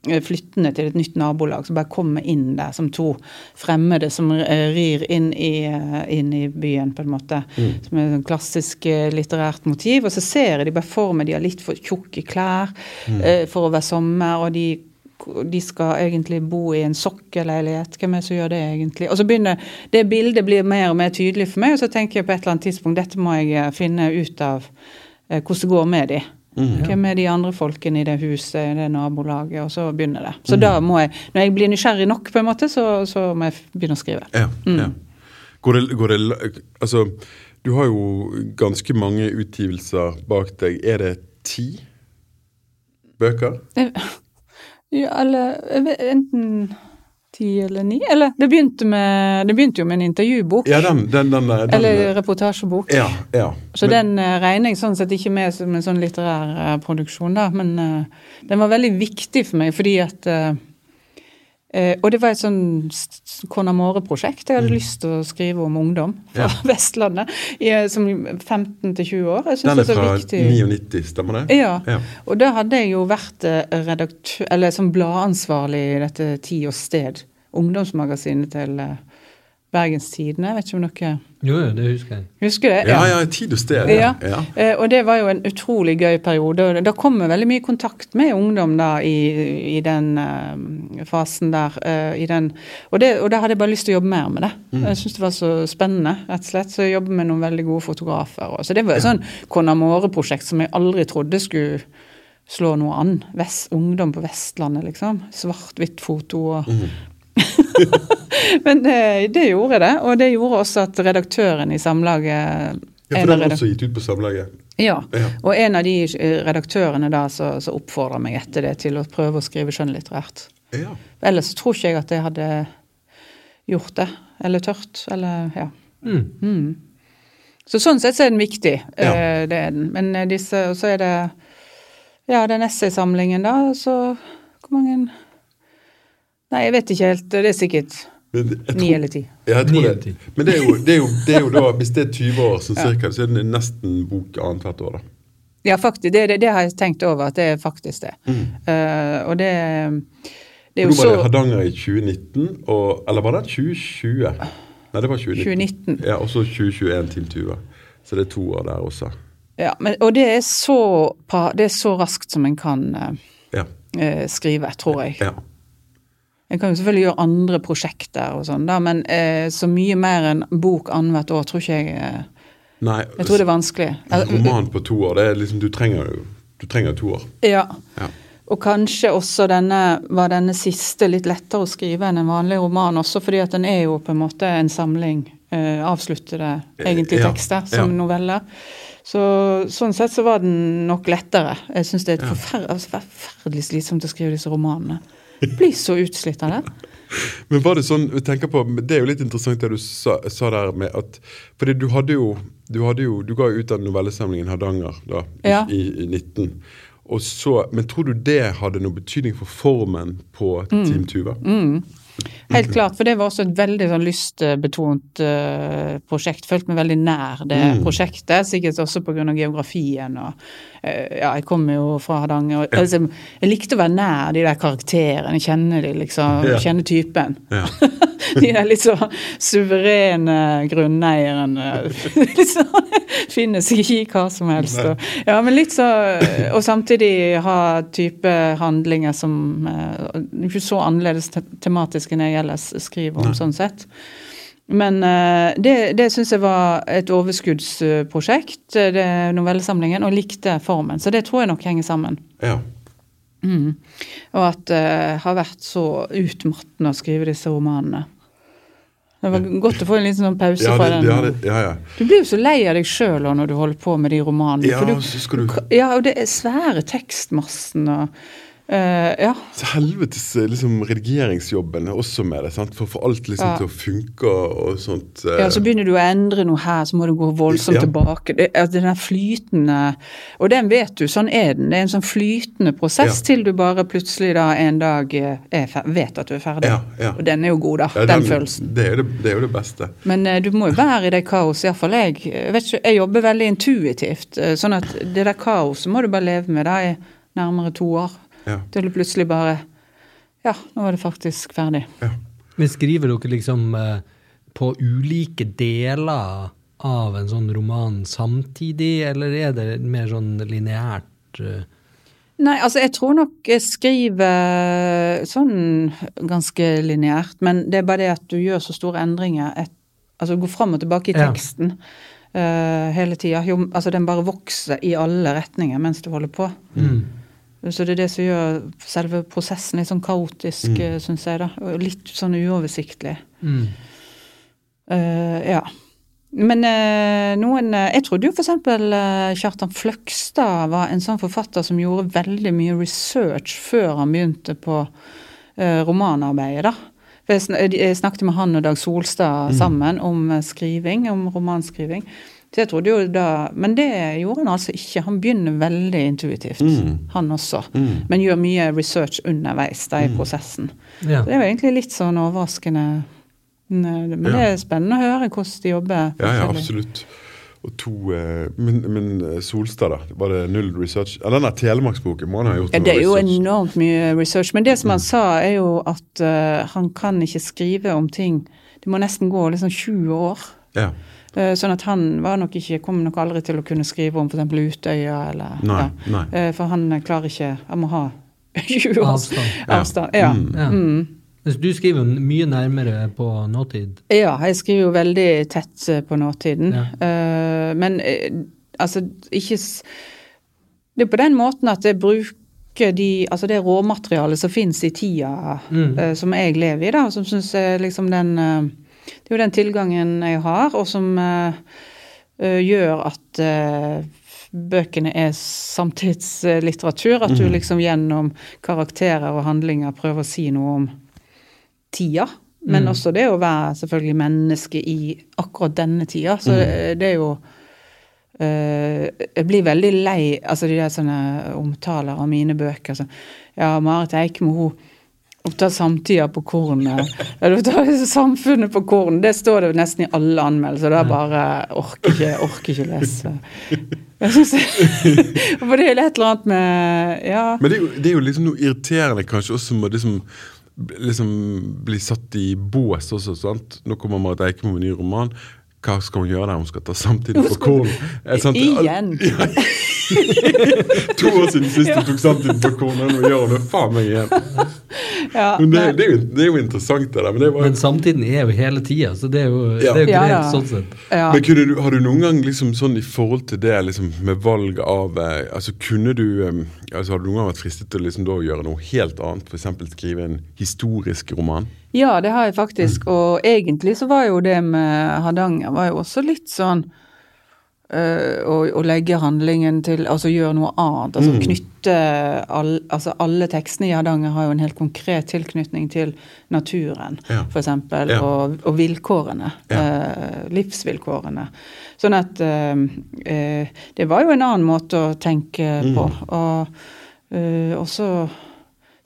eh, flyttende til et nytt nabolag, som bare kommer inn der som to fremmede som eh, rir inn i, eh, inn i byen, på en måte. Som er et sånn klassisk eh, litterært motiv. Og så ser jeg de bare for meg de har litt for tjukke klær eh, for å være sommer, og de de skal egentlig bo i en sokkelleilighet. Hvem er det som gjør det egentlig? Og så begynner det bildet blir mer og mer tydelig for meg, og så tenker jeg på et eller annet tidspunkt dette må jeg eh, finne ut av eh, hvordan det går med de. Hvem er de andre folkene i det huset, i det nabolaget, og så begynner det. Så da må jeg, når jeg blir nysgjerrig nok, på en måte, så, så må jeg begynne å skrive. Ja. ja. Går det, går det Altså, du har jo ganske mange utgivelser bak deg. Er det ti bøker? Ja, eller vet, enten ti eller ni. Eller det begynte, med, det begynte jo med en intervjubok. Ja, den, den, den, eller reportasjebok. Ja. ja. Så Men- den eh, regner jeg sånn sett ikke med som en sånn litterær eh, produksjon, da. Men uh, den var veldig viktig for meg fordi at eh, Og det var et sånn Conamore-prosjekt. Jeg hadde lyst til å skrive om ungdom fra Mm. Ja. Vestlandet i, eh, som 15-20 år. Jeg synes Den det er er fra viktig. 99, stemmer det? Ja. Ja. Og da hadde jeg jo vært eh, redaktør, eller som bladansvarlig i dette Tid og Sted, ungdomsmagasinet til eh, Bergens Tidende. Vet ikke om dere Jo, jo, det husker jeg. husker det? Ja, ja, tid og sted. Ja. ja. Eh, og det var jo en utrolig gøy periode. og Da kom vi veldig mye i kontakt med ungdom da i, i den uh, fasen der. Uh, i den, og, det, og da hadde jeg bare lyst til å jobbe mer med det. Jeg syntes det var så spennende, rett og slett. Så jeg jobber med noen veldig gode fotografer. Og, så det var et sånn Conamore-prosjekt som jeg aldri trodde skulle slå noe an. Vest, ungdom på Vestlandet, liksom. Svart-hvitt foto og Men det, det gjorde det, og det gjorde også at redaktøren i Samlaget Ja, for det den er også gitt ut på Samlaget. ja, Ja. og en av de eh, redaktørene da som så, oppfordra meg etter det til å prøve å skrive skjønnlitterært. Ja. Ellers tror ikke jeg at jeg hadde gjort det. Eller tørt. Eller ja. Mm. Mm. Så sånn sett så er den viktig. Ja. eh, Det er den. Men eh, disse, og så er det ja, den essaysamlingen, da, så Hvor mange Nei, jeg vet ikke helt. Det er sikkert ni eller ti. ja, jeg tror Ni det. Men det er, jo, det, er jo, det er jo da, hvis det er 20 år så, cirka, så er det nesten bok annethvert år, da. Ja, faktisk. Det, det, det har jeg tenkt over, at det er faktisk det. Mm. Uh, og det, det er jo jo Nå var det så Hardanger i 2019, og, eller var det 2020? Nei, det var 2019. 2019. Ja, Og så 2021 til Tuva. Så det er to år der også. Ja, men, og det er, så, det er så raskt som en kan uh, Ja. uh, skrive, tror jeg. ja. En kan jo selvfølgelig gjøre andre prosjekter og sånn, men eh, så mye mer enn bok annethvert år tror ikke jeg eh, Nei, Jeg tror det er vanskelig. en roman på to år, det er liksom, du trenger du trenger to år. Ja. Ja. Og kanskje også denne var denne siste litt lettere å skrive enn en vanlig roman, også fordi at den er jo på en måte en samling eh, avsluttede egentlig Ja, tekster som ja. noveller. Så sånn sett så var den nok lettere. Jeg syns det er et Ja. altså, forferdelig slitsomt å skrive disse romanene. Blir så utslitt av det. Men var det sånn, tenker på, Det er jo litt interessant det du sa, sa der med at fordi du hadde jo Du, hadde jo, du ga jo ut den novellesamlingen Hardanger da, i, Ja. i, i 19. Og så, men tror du det hadde noe betydning for formen på Team Tuva? Mm. Helt klart, for det var også et veldig sånn lystbetont uh, prosjekt. Følte meg veldig nær det Mm. prosjektet, sikkert også pga. geografien. og uh, Ja, jeg kommer jo fra Hardanger. Ja. altså, Jeg likte å være nær de der karakterene, kjenne de liksom, Ja. kjenne typen. Ja. De der litt så suverene grunneierne. liksom, Finner seg ikke i hva som helst. Og, ja, men litt så, og samtidig ha type handlinger som uh, Ikke så annerledes te tematisk enn jeg ellers skriver om, sånn sett. Men eh, det, det syns jeg var et overskuddsprosjekt, eh, det novellesamlingen, og likte formen. Så det tror jeg nok henger sammen. ja. Mm. Og at det har vært så utmattende å skrive disse romanene. Det var godt å få en liten sånn pause Ja, fra den. ja, det, ja, ja. Du blir jo så lei av deg sjøl når du holder på med de romanene. ja du, så skal du ja, og det er svære tekstmassen og eh, Ja. Så helvetes eh, liksom, redigeringsjobben er også med det, sant? for å få alt liksom Ja. til å funke og sånt. Uh... Ja, Så begynner du å endre noe her, så må du gå voldsomt Ja. tilbake. Det, altså, den er flytende Og den vet du, sånn er den. Det er en sånn flytende prosess Ja. til du bare plutselig da en dag er vet at du er ferdig. Ja, ja. Og den er jo god, da. Ja, den, følelsen. Det er, det, det er jo det beste. Men uh, du må jo være i det kaoset, iallfall jeg. Jeg, vet ikke, jeg jobber veldig intuitivt. Sånn at det der kaoset må du bare leve med da i nærmere to år. Ja. Til det plutselig bare Ja, nå var det faktisk ferdig. Ja. Men skriver dere liksom eh, på ulike deler av en sånn roman samtidig, eller er det mer sånn lineært? eh? Nei, altså jeg tror nok jeg skriver sånn ganske lineært, men det er bare det at du gjør så store endringer. Et, altså går fram og tilbake i Ja. teksten eh, hele tida. Altså den bare vokser i alle retninger mens du holder på. Mm. Så det er det som gjør selve prosessen litt sånn kaotisk, mm. syns jeg. da, Og litt sånn uoversiktlig. Mm. Uh, ja. Men uh, noen uh, Jeg trodde jo f.eks. Uh, Kjartan Fløgstad var en sånn forfatter som gjorde veldig mye research før han begynte på eh, romanarbeidet, da. For jeg, sn jeg snakket med han og Dag Solstad sammen om eh, skriving, om romanskriving. Så jeg trodde jo da, Men det gjorde han altså ikke. Han begynner veldig intuitivt, Mm. han også. Mm. Men gjør mye research underveis da i prosessen. Ja. Så det var egentlig litt sånn overraskende. Men det er spennende å høre hvordan de jobber. Ja, ja, absolutt. Og to, eh, men, men eh, Solstad, da? Var det null research? Eller Den Telemarksboken må han ha gjort Ja, det er jo research. Mm. enormt mye research. Men det som han sa, er jo at uh, han kan ikke skrive om ting Det må nesten gå liksom 20 år. Ja. Eh, Sånn at han var nok ikke, kom nok aldri til å kunne skrive om f.eks. Utøya eller Nei, ja. nei. Eh, For han eh, klarer ikke Han må ha 20 års Avstand. Ja. avstand. Ja. Mm. Ja. Mm. Du skriver jo mye nærmere på nåtid. ja, jeg skriver jo veldig tett på nåtiden. Ja. Eh, Men altså ikke Det er på den måten at jeg bruker de, altså det råmaterialet som fins i tida Mm. som jeg lever i, da, som syns liksom den Det er jo den tilgangen jeg har, og som eh, eh, gjør at eh, bøkene er samtidslitteratur. At du Mhm. liksom gjennom karakterer og handlinger prøver å si noe om tida. Men Mm. også det å være selvfølgelig menneske i akkurat denne tida. Så mm. det, er jo eh, Jeg blir veldig lei altså de der sånne omtaler av mine bøker. Så, ja, Marit Eikmo hun tar samtida på kornet. Ja, du samfunnet på kornet. Det står det nesten i alle anmeldelser. Det er bare orker ikke, orker ikke lese. For det er jo et eller annet med Ja. Men det er, jo, det er jo liksom noe irriterende kanskje også med liksom, liksom bli satt i bås også, sant? Nå kommer Marit Eikemo med en ny roman. Hva skal hun gjøre der? Hun skal ta samtidig på korn. Igjen. To år siden sist hun tok samtidig på korn, og nå gjør hun det faen meg igjen. ja Men det, det, er jo, det er jo interessant, det der. Men, det var, Men samtiden er jo hele tida, så det er jo, Ja. det er jo greit ja. sånn sett. ja. men kunne du, har du noen gang liksom sånn i forhold til det liksom med valg av eh, altså Kunne du altså Har du noen gang vært fristet til liksom da å gjøre noe helt annet? F.eks. skrive en historisk roman? Ja, det har jeg faktisk. Og egentlig så var jo det med Hardanger var jo også litt sånn øh, å, å legge handlingen til Altså gjøre noe annet. Altså Mm. knytte all, Altså alle tekstene i Hardanger har jo en helt konkret tilknytning til naturen, Ja. eksempel. Ja. Og, og vilkårene. Ja. Øh, livsvilkårene. Sånn at øh, Det var jo en annen måte å tenke Mm. på. Og, øh, så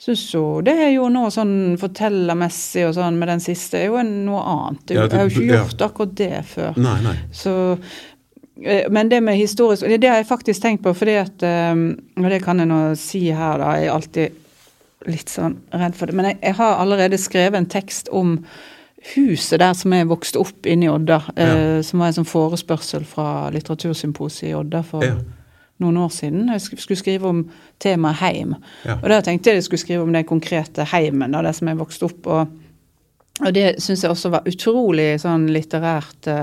syns jo det er jo noe sånn fortellermessig og sånn med den siste er jo noe annet. Ja, jeg har jo ikke ja. gjort akkurat det før. Nei, nei. Så, eh, men det med historisk Det har jeg faktisk tenkt på, fordi at eh, Og det kan jeg nå si her, da. Jeg er alltid litt sånn redd for det. Men jeg, jeg har allerede skrevet en tekst om huset der som jeg vokste opp inne i Odda. eh, Som var en sånn forespørsel fra Litteratursymposiet i Odda for Ja. Noen år siden. Jeg skulle skrive om temaet heim. Ja. Og da tenkte jeg jeg skulle skrive om den konkrete heimen, da, det som jeg vokste opp. og og det syns jeg også var utrolig sånn litterært uh,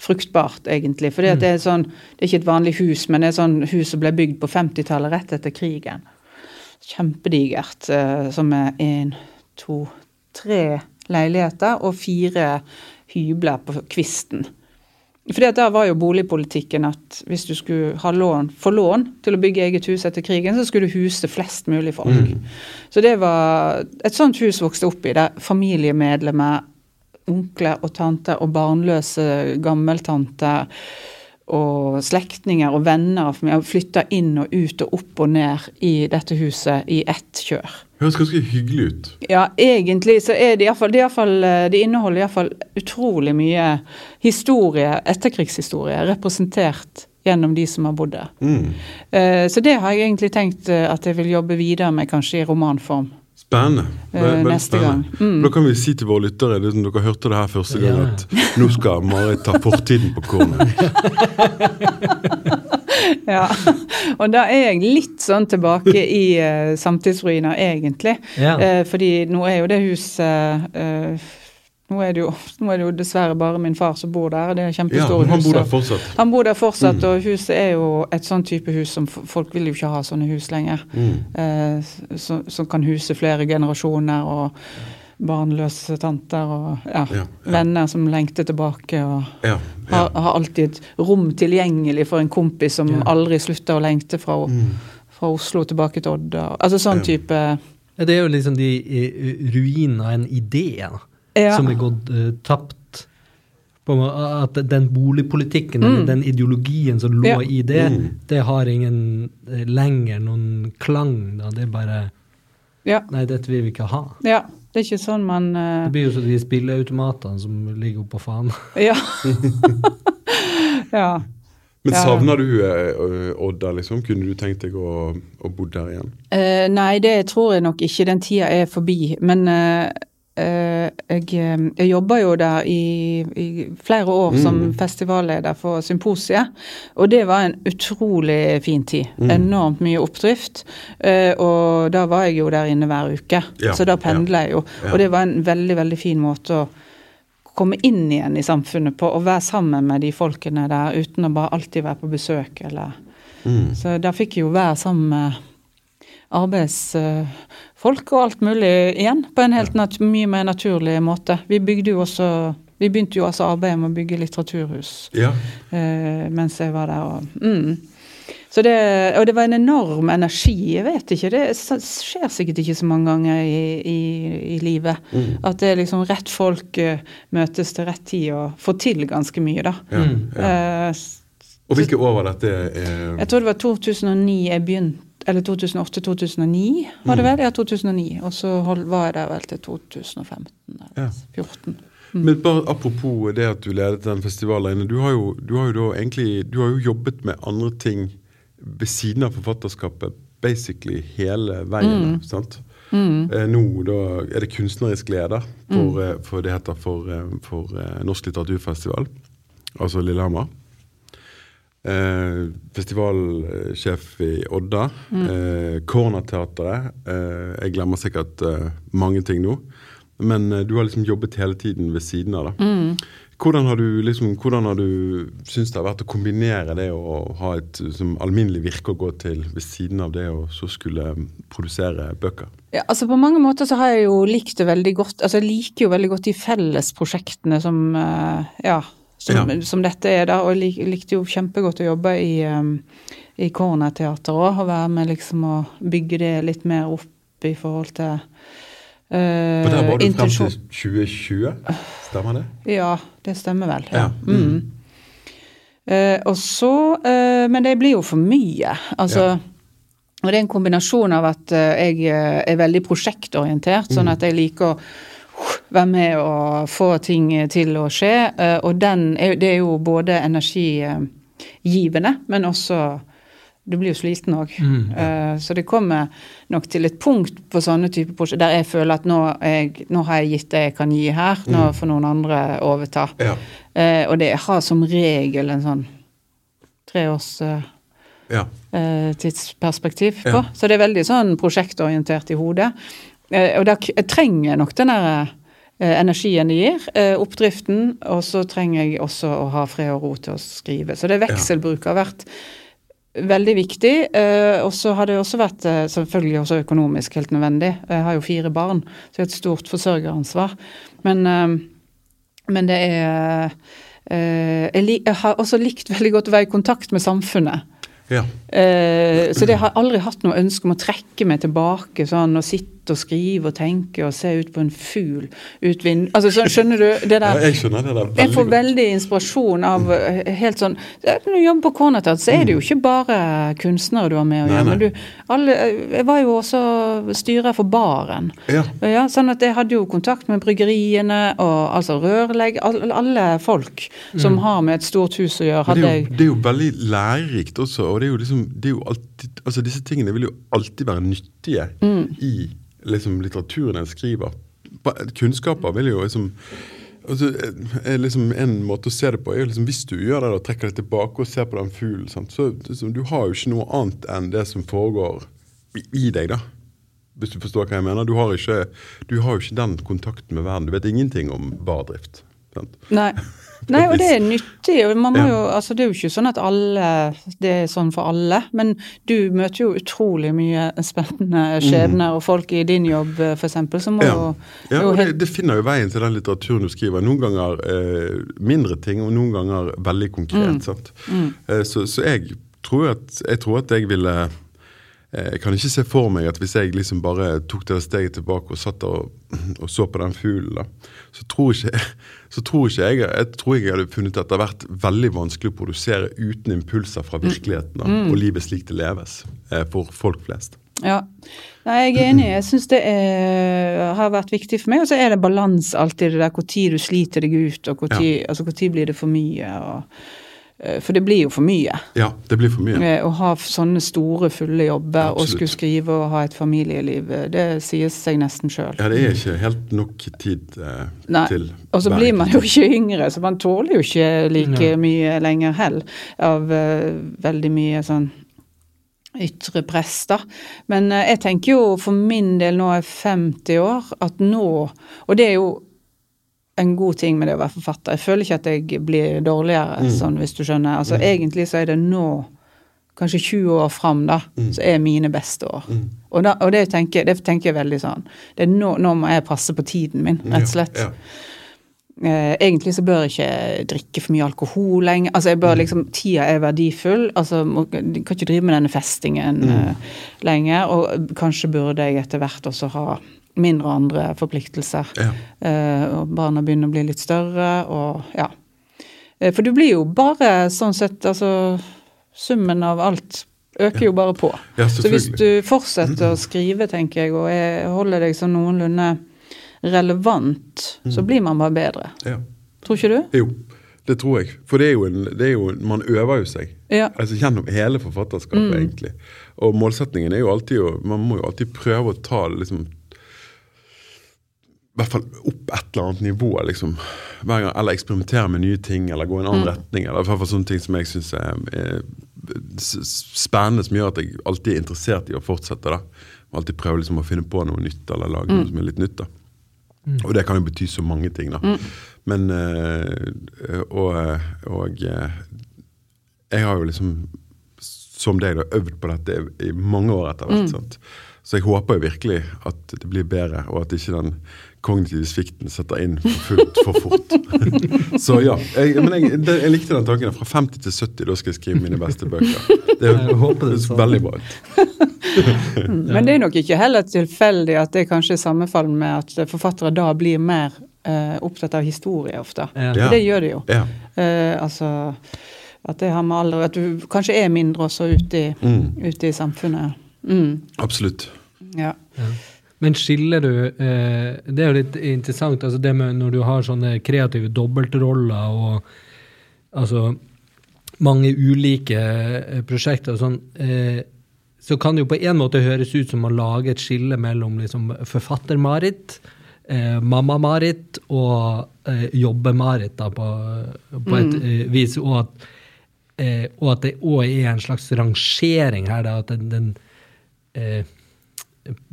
fruktbart, egentlig. For det er sånn, det er ikke et vanlig hus, men det er sånn hus som ble bygd på 50-tallet, rett etter krigen. Kjempedigert. Uh, som er én, to, tre leiligheter og fire hybler på kvisten. Fordi Der var jo boligpolitikken at hvis du skulle ha lån, få lån til å bygge eget hus etter krigen, så skulle du huse flest mulig folk. Så det var Et sånt hus vokste opp i, der familiemedlemmer, onkler og tanter og barnløse gammeltanter og slektninger og venner av familien flytta inn og ut og opp og ned i dette huset i ett kjør. Høres ganske hyggelig ut. Ja, egentlig så er det iallfall Det, i fall, eh, det inneholder iallfall utrolig mye historie, etterkrigshistorie, representert gjennom de som har bodd der. Mm. Eh, Så det har jeg egentlig tenkt eh, at jeg vil jobbe videre med, kanskje i romanform. Spennende. Eh, veldig neste spennende. gang. Mm. Da kan vi si til våre lyttere, det er som dere hørte det her første gang, Ja. at nå skal Marit ta fortiden på kornet. Ja. Og da er jeg litt sånn tilbake i uh, samtidsruiner, egentlig. Ja. Uh, fordi nå er jo det huset uh, nå, er det jo, nå er det jo dessverre bare min far som bor der. Det er Ja, kjempestore han hus. bor der fortsatt. Han bor der fortsatt, Mm. og huset er jo et sånn type hus som folk vil jo ikke ha sånne hus lenger. Mm. Uh, som, som kan huse flere generasjoner, og barnløse tanter og ja, Ja, ja. venner som lengter tilbake. og Ja, ja. har, har alltid et rom tilgjengelig for en kompis som Ja. aldri slutter å lengte fra, Mm. fra Oslo tilbake til Odda. Altså sånn Ja. type Ja, Det er jo liksom de eh, ruinene av en idé ja. som er gått uh, tapt. At den boligpolitikken, Mm. den ideologien som lå Ja. i det, Mm. det har ingen eh, lenger noen klang. da, Det er bare ja. Nei, dette vil vi ikke ha. ja. Det er ikke sånn man uh... Det blir jo som de spilleautomatene som ligger oppå fanen. Ja. ja. Men savner du eh, Odda, liksom? Kunne du tenkt deg å, å bo der igjen? Eh, nei, det tror jeg nok ikke. Den tida er forbi. Men eh, eh, jeg, eh, jeg jobba jo der i, i flere år som festivalleder for Symposiet, og det var en utrolig fin tid. Enormt mye oppdrift. eh, Og da var jeg jo der inne hver uke, Ja, så da pendla jeg jo. Ja. Og det var en veldig, veldig fin måte å komme inn igjen i samfunnet på, og være sammen med de folkene der uten å bare alltid være på besøk, eller Mm. Så da fikk jeg jo være sammen med arbeidsfolk og alt mulig igjen, på en helt mye mer naturlig måte. Vi bygde jo også Vi begynte jo altså arbeidet med å bygge litteraturhus Ja. eh, mens jeg var der. Og, mm. Så det, og det var en enorm energi. Jeg vet ikke, det skjer sikkert ikke så mange ganger i, i, i livet. At det er liksom rett folk eh, møtes til rett tid og får til ganske mye, da. Ja, ja. Eh, Og hvilke år var dette? Eh, jeg tror det var 2009 jeg begynte, eller 2008-2009 var det vel? Ja, 2009. Og så var jeg der vel til 2015 eller Ja. 2014. Men bare apropos det at du ledet den festivalen. Du har jo, du har jo egentlig Du har jo jobbet med andre ting ved siden av forfatterskapet basically hele veien. Mm. sant? Mm. nå da er det kunstnerisk leder for, eh, for det heter for, eh, for eh, Norsk litteraturfestival, altså Lillehammer. Eh, festivalsjef i Odda. Eh, Kornateatret. Eh, jeg glemmer sikkert eh, mange ting nå. Men eh, du har liksom jobbet hele tiden ved siden av. da. Hvordan har du liksom, hvordan har du syntes det har vært å kombinere det å ha et som alminnelig virke å gå til ved siden av det å så skulle eh, produsere bøker? Ja, altså På mange måter så har jeg jo likt det veldig godt. Altså Jeg liker jo veldig godt de fellesprosjektene som eh, ja, som, Ja. som dette er, da. Og jeg lik, likte jo kjempegodt å jobbe i, um, i Cornerteater òg. Og være med liksom å bygge det litt mer opp i forhold til uh, For der var du frem til 2020, stemmer det? Ja, det stemmer vel. Ja. Ja. Mm. Eh, og så uh, Men det blir jo for mye. Altså Ja. Og det er en kombinasjon av at eh, jeg eh, er veldig prosjektorientert, Mm. sånn at jeg liker å uh, være med og få ting til å skje. eh, og den er, det er jo både energigivende, men også Du blir jo sliten òg. så det kommer nok til et punkt på sånne typer prosjekter der jeg føler at nå, jeg, nå har jeg gitt det jeg kan gi her, nå får noen andre overta. Ja. Eh, og det har som regel en sånn treårs eh, ja. eh, tidsperspektiv på. Ja. Så det er veldig sånn prosjektorientert i hodet. Eh, og da trenger jeg nok den der eh, energien det gir, eh, oppdriften, og så trenger jeg også å ha fred og ro til å skrive. Så det vekselbruket har vært veldig viktig. Og så har det også vært selvfølgelig også økonomisk helt nødvendig. Jeg har jo fire barn, så jeg har et stort forsørgeransvar. Men, men det er jeg, har også likt veldig godt å være i kontakt med samfunnet. ja. Så det har aldri hatt noe ønske om å trekke meg tilbake sånn og sitte og skrive og tenke og se ut på en fugl ut vind... Altså, så, skjønner du? Det ja, der jeg skjønner det der jeg får veldig inspirasjon av eh, helt sånn Når du jobber på Cornertat, så er det jo ikke bare kunstnere du har med å gjøre. Men du, alle, jeg var jo også styrer for baren. Ja. Ja, sånn at jeg hadde jo kontakt med bryggeriene og altså rørlegg, alle, alle folk som har med et stort hus å gjøre. Hadde jeg Det, det er jo veldig lærerikt også, og det er jo liksom det er jo alltid, altså Disse tingene vil jo alltid være nyttige i liksom litteraturen en skriver. Kunnskaper vil jo liksom altså, eh, liksom En måte å se det på er jo liksom hvis du gjør det og trekker deg tilbake og ser på den fuglen, så liksom, du har jo ikke noe annet enn det som foregår i deg, da. Hvis du forstår hva jeg mener. Du har, ikke, du har jo ikke den kontakten med verden. Du vet ingenting om bardrift. Sant? Nei. Nei, og det er nyttig. og Man må jo, altså det er jo ikke sånn at alle, det er sånn for alle, men du møter jo utrolig mye spennende skjebner og folk i din jobb f.eks. som må jo Mm. Ja, og det, det finner jo veien til den litteraturen du skriver. Noen ganger eh, mindre ting, og noen ganger veldig konkret. Mm. sant? Eh, så, så jeg tror at jeg tror at jeg ville Jeg kan ikke se for meg at hvis jeg liksom bare tok det steget tilbake og satt og, og så på den fuglen, da, så tror ikke, så tror ikke jeg Jeg tror jeg hadde funnet at det har vært veldig vanskelig å produsere uten impulser fra virkeligheten da, og livet slik det leves eh, for folk flest. Ja. Nei, jeg er enig. Jeg syns det er, har vært viktig for meg. Og så er det balanse alltid, det der når du sliter deg ut, og når altså, hvor tid blir det for mye. og Eh, For det blir jo for mye. Ja, det blir for mye. Eh, Å ha sånne store, fulle jobber og skulle skrive og ha et familieliv, eh, det sier seg nesten sjøl. Ja, det er ikke helt nok tid eh, Nei, til Og så blir man jo ikke yngre, så man tåler jo ikke like Ja. mye lenger heller av eh, veldig mye sånn ytre press, da. Men eh, jeg tenker jo for min del, nå er jeg 50 år, at nå Og det er jo en god ting med det å være forfatter. Jeg føler ikke at jeg blir dårligere, Mm. sånn hvis du skjønner. Altså Egentlig så er det nå, kanskje 20 år fram, da, Mm. så er mine beste år. Og, da, og det, tenker, det tenker jeg veldig sånn. Det er nå, nå må jeg passe på tiden min, rett og slett. Ja, Eh, egentlig så bør jeg ikke drikke for mye alkohol lenger. Altså jeg bør liksom, Tida er verdifull. altså må, kan ikke drive med denne festingen eh, lenger. Og kanskje burde jeg etter hvert også ha mindre andre forpliktelser. ja. Eh, og barna begynner å bli litt større, og ja. Eh, for du blir jo bare sånn sett Altså summen av alt øker jo bare på. ja Så hvis du fortsetter å skrive, tenker jeg, og jeg holder deg sånn noenlunde relevant, så blir man bare bedre. Ja. Tror ikke du? Jo, det tror jeg. For det er jo, en, det er jo Man øver jo seg. Ja. Altså Gjennom hele forfatterskapet, egentlig. Og målsetningen er jo alltid å Man må jo alltid prøve å ta liksom hvert fall opp et eller annet nivå, liksom. Hver gang, eller eksperimentere med nye ting, eller gå i en annen retning. Eller i hvert fall sånne ting som jeg syns er, er spennende, som gjør at jeg alltid er interessert i å fortsette. da. Alltid prøve liksom å finne på noe nytt, eller lage noe som er litt nytt. da. Og det kan jo bety så mange ting, da. Men øh, Og, og eh, jeg har jo liksom, som deg, da, øvd på dette i, i mange år etter hvert. sant? Så jeg håper jo virkelig at det blir bedre, og at ikke den kognitive svikten setter inn for fullt for fort. så ja. Jeg, men jeg, det, jeg likte den tanken. Fra 50 til 70, da skal jeg skrive mine beste bøker. Det høres sånn. veldig bra ut. Men det er nok ikke heller tilfeldig at det kanskje er sammenfallende med at forfattere da blir mer uh, opptatt av historie ofte. Ja. For det gjør de jo. Ja. Uh, altså at det har med alder At du kanskje er mindre også ute i, Mm, ute i samfunnet. Mm, absolutt. ja. Ja. Men skiller du eh, Det er jo litt interessant, altså det med når du har sånne kreative dobbeltroller og altså mange ulike eh, prosjekter og sånn, eh, så kan det jo på en måte høres ut som å lage et skille mellom liksom forfatter-Marit, eh, mamma-Marit og eh, jobbe-Marit da, på, på et mm. vis. Og at, eh, og at det òg er en slags rangering her, da, at den, den eh,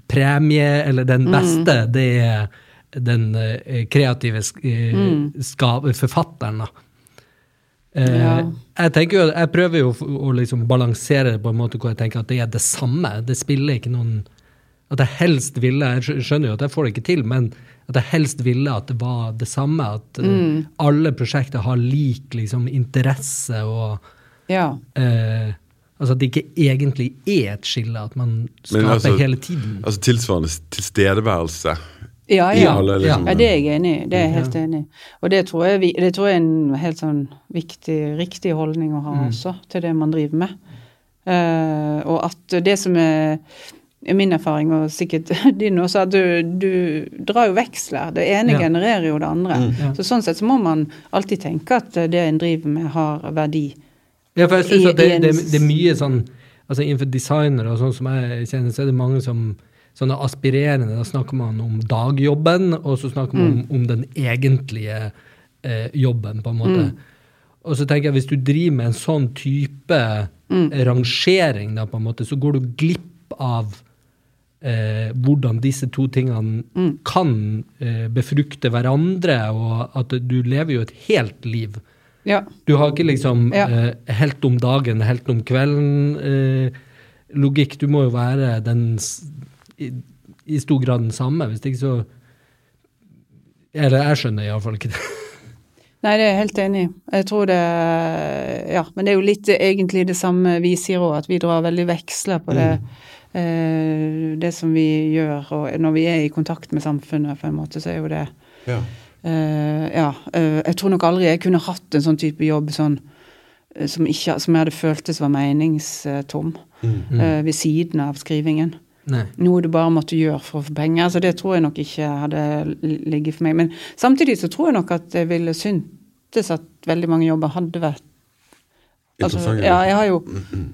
premie, eller den beste, det er den eh, kreative eh, ska- forfatteren, da. Eh, Ja. Jeg tenker jo, jeg prøver jo å liksom balansere det på en måte hvor jeg tenker at det er det samme. Det spiller ikke noen At jeg helst ville Jeg skjønner jo at jeg får det ikke til, men at jeg helst ville at det var det samme. At mm. alle prosjekter har lik liksom, interesse og ja. eh, Altså at det ikke egentlig er et skille, at man skaper altså- hele tiden. Altså tilsvarende tilstedeværelse. Ja, i ja. alle, liksom, ja, det er jeg enig i. Det er jeg helt enig i. Og det tror jeg, det tror jeg er en helt sånn viktig, riktig holdning å ha også, til det man driver med. Uh, og at det som er min erfaring, og sikkert din også, at du, du drar jo veksler. Det ene Ja. genererer jo det andre. Ja. Så sånn sett så må man alltid tenke at det en driver med, har verdi. Ja, for jeg synes i- at det, det, det er mye sånn altså Innenfor designere og sånn som jeg kjenner, så er det mange som sånne aspirerende. Da snakker man om dagjobben, og så snakker man om, om den egentlige eh, jobben, på en måte. Og så tenker jeg, hvis du driver med en sånn type rangering, da, på en måte, så går du glipp av eh, hvordan disse to tingene kan eh, befrukte hverandre, og at du lever jo et helt liv. Ja. Du har ikke liksom Ja. eh, helt om dagen, helt om kvelden eh. Du må jo være den i, i stor grad den samme. Hvis ikke så Eller jeg skjønner iallfall ikke det. Nei, det er jeg helt enig i. Jeg tror det Ja, men det er jo litt egentlig det samme vi sier òg, at vi drar veldig veksler på det. Mm det som vi gjør, og når vi er i kontakt med samfunnet, på en måte, så er jo det Ja. Eh, Ja. eh, jeg tror nok aldri jeg kunne hatt en sånn type jobb sånn eh, som, ikke, som jeg hadde føltes var meningstom, Mm. eh, ved siden av skrivingen. Nei. Noe du bare måtte gjøre for å få penger. Så det tror jeg nok ikke hadde ligget for meg. Men samtidig så tror jeg nok at jeg ville syntes at veldig mange jobber hadde vært Altså, ja, ja. jeg har jo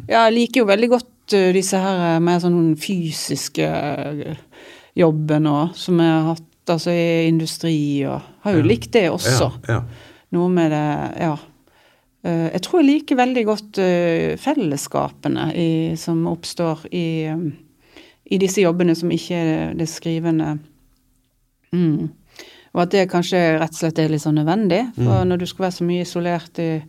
ja, Jeg liker jo veldig godt uh, disse her mer sånn fysiske uh, jobbene òg, som jeg har hatt altså i industri og Har jo Ja. likt det også. Ja, ja. Noe med det Ja. Eh, jeg tror jeg liker veldig godt eh, fellesskapene i, som oppstår i, um, i disse jobbene som ikke er det skrivende. Mm. Og at det kanskje rett og slett er litt sånn nødvendig. For når du skal være så mye isolert i,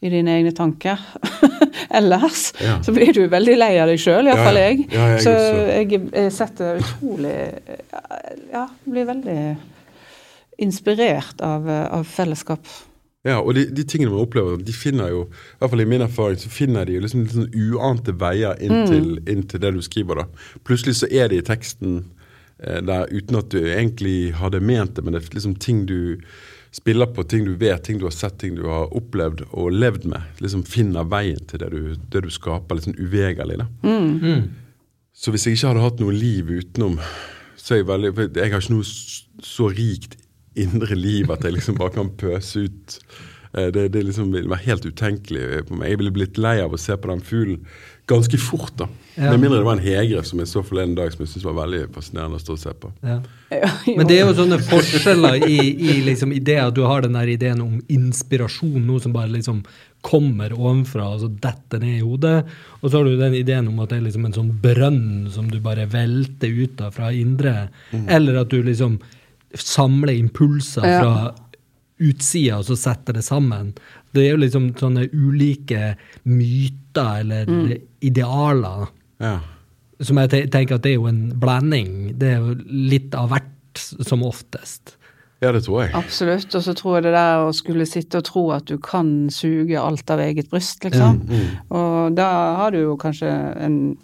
i dine egne tanker ellers, Ja. så blir du veldig lei av deg sjøl, Ja, iallfall ja. jeg. Ja, jeg så jeg, jeg setter utrolig Ja, blir veldig inspirert av, av fellesskap. Ja, og de, de tingene man opplever, de finner jo, i hvert fall i min erfaring, så finner de jo liksom litt sånn uante veier inn til, inn til det du skriver. da. Plutselig så er det i teksten eh, der uten at du egentlig hadde ment det, men det er liksom ting du spiller på, ting du vet, ting du har sett, ting du har opplevd og levd med. Liksom finner veien til det du, det du skaper, litt sånn uvegerlig. Mm. Mm. Så hvis jeg ikke hadde hatt noe liv utenom, så er jeg veldig for Jeg har ikke noe så rikt indre liv at jeg liksom bare kan pøse ut. Eh, Det, det liksom ville være helt utenkelig på meg. Jeg ville blitt lei av å se på den fuglen ganske fort. da. Ja. Med mindre det var en hegre som jeg så forleden dag som jeg syntes var veldig fascinerende å stå og se på. Ja. Ja, Men det er jo sånne forskjeller i, i liksom ideer. du har den der ideen om inspirasjon, noe som bare liksom kommer ovenfra og så detter ned i hodet. Og så har du den ideen om at det er liksom en sånn brønn som du bare velter ut av fra indre. Eller at du liksom samler impulser Ja. fra utsida og så setter det sammen. Det er jo liksom sånne ulike myter eller idealer. Ja. Som jeg te- tenker at det er jo en blanding. Det er jo litt av hvert, som oftest. ja, det tror jeg. Absolutt. Og så tror jeg det der å skulle sitte og tro at du kan suge alt av eget bryst, liksom. Og da har du jo kanskje en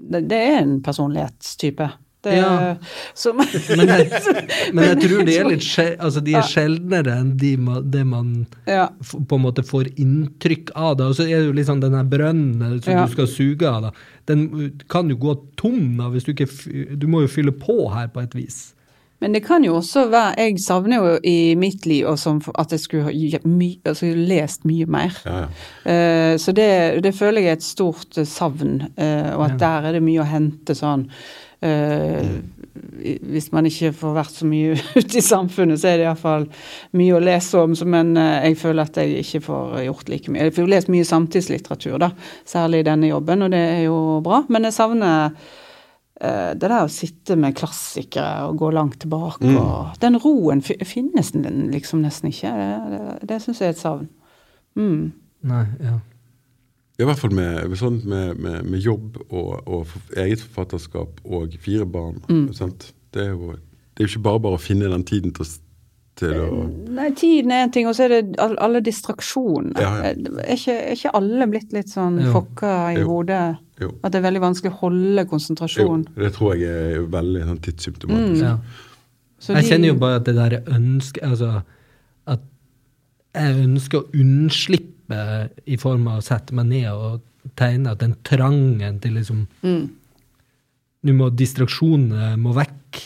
Det, det er en personlighetstype. Det, Ja. som, Men jeg, men jeg tror de er litt altså de er sjeldnere enn de det man ja. f- på en måte får inntrykk av. Da. Og så er det jo liksom den her brønnen som Ja. du skal suge av, da. den kan jo gå tom da, hvis du ikke Du må jo fylle på her på et vis. Men det kan jo også være Jeg savner jo i mitt liv at jeg skulle ha my, altså, lest mye mer. Ja, ja. Uh, så det, det føler jeg er et stort eh, savn, uh, og at der er det mye å hente sånn. Eh, i- hvis man ikke får vært så mye ute i samfunnet, så er det iallfall mye å lese om. Men eh, jeg føler at jeg ikke får gjort like mye. Jeg får lest mye samtidslitteratur, da, særlig i denne jobben, og det er jo bra. Men jeg savner eh, det der å sitte med klassikere og gå langt tilbake. og Den roen finnes den liksom nesten ikke. Det, det, det syns jeg er et savn. Mm. Nei, ja. I hvert fall med, sånn, med, med, med jobb og, og eget forfatterskap og fire barn. Sant? Det, er jo, det er ikke bare bare å finne den tiden til, til å Nei, tiden er en ting, og så er det alle distraksjonene. Ja, ja. Er, ikke, er ikke alle blitt litt sånn Jo. fokka i Jo. hodet? Jo. At det er veldig vanskelig å holde Jo, det tror jeg er veldig sånn tidssymptomatisk. ja. Så Jeg de- kjenner jo bare at det der ønsket Altså at jeg ønsker å unnslippe i form av å sette meg ned og tegne, at den trangen til liksom Mm. Nå må distraksjonene må vekk,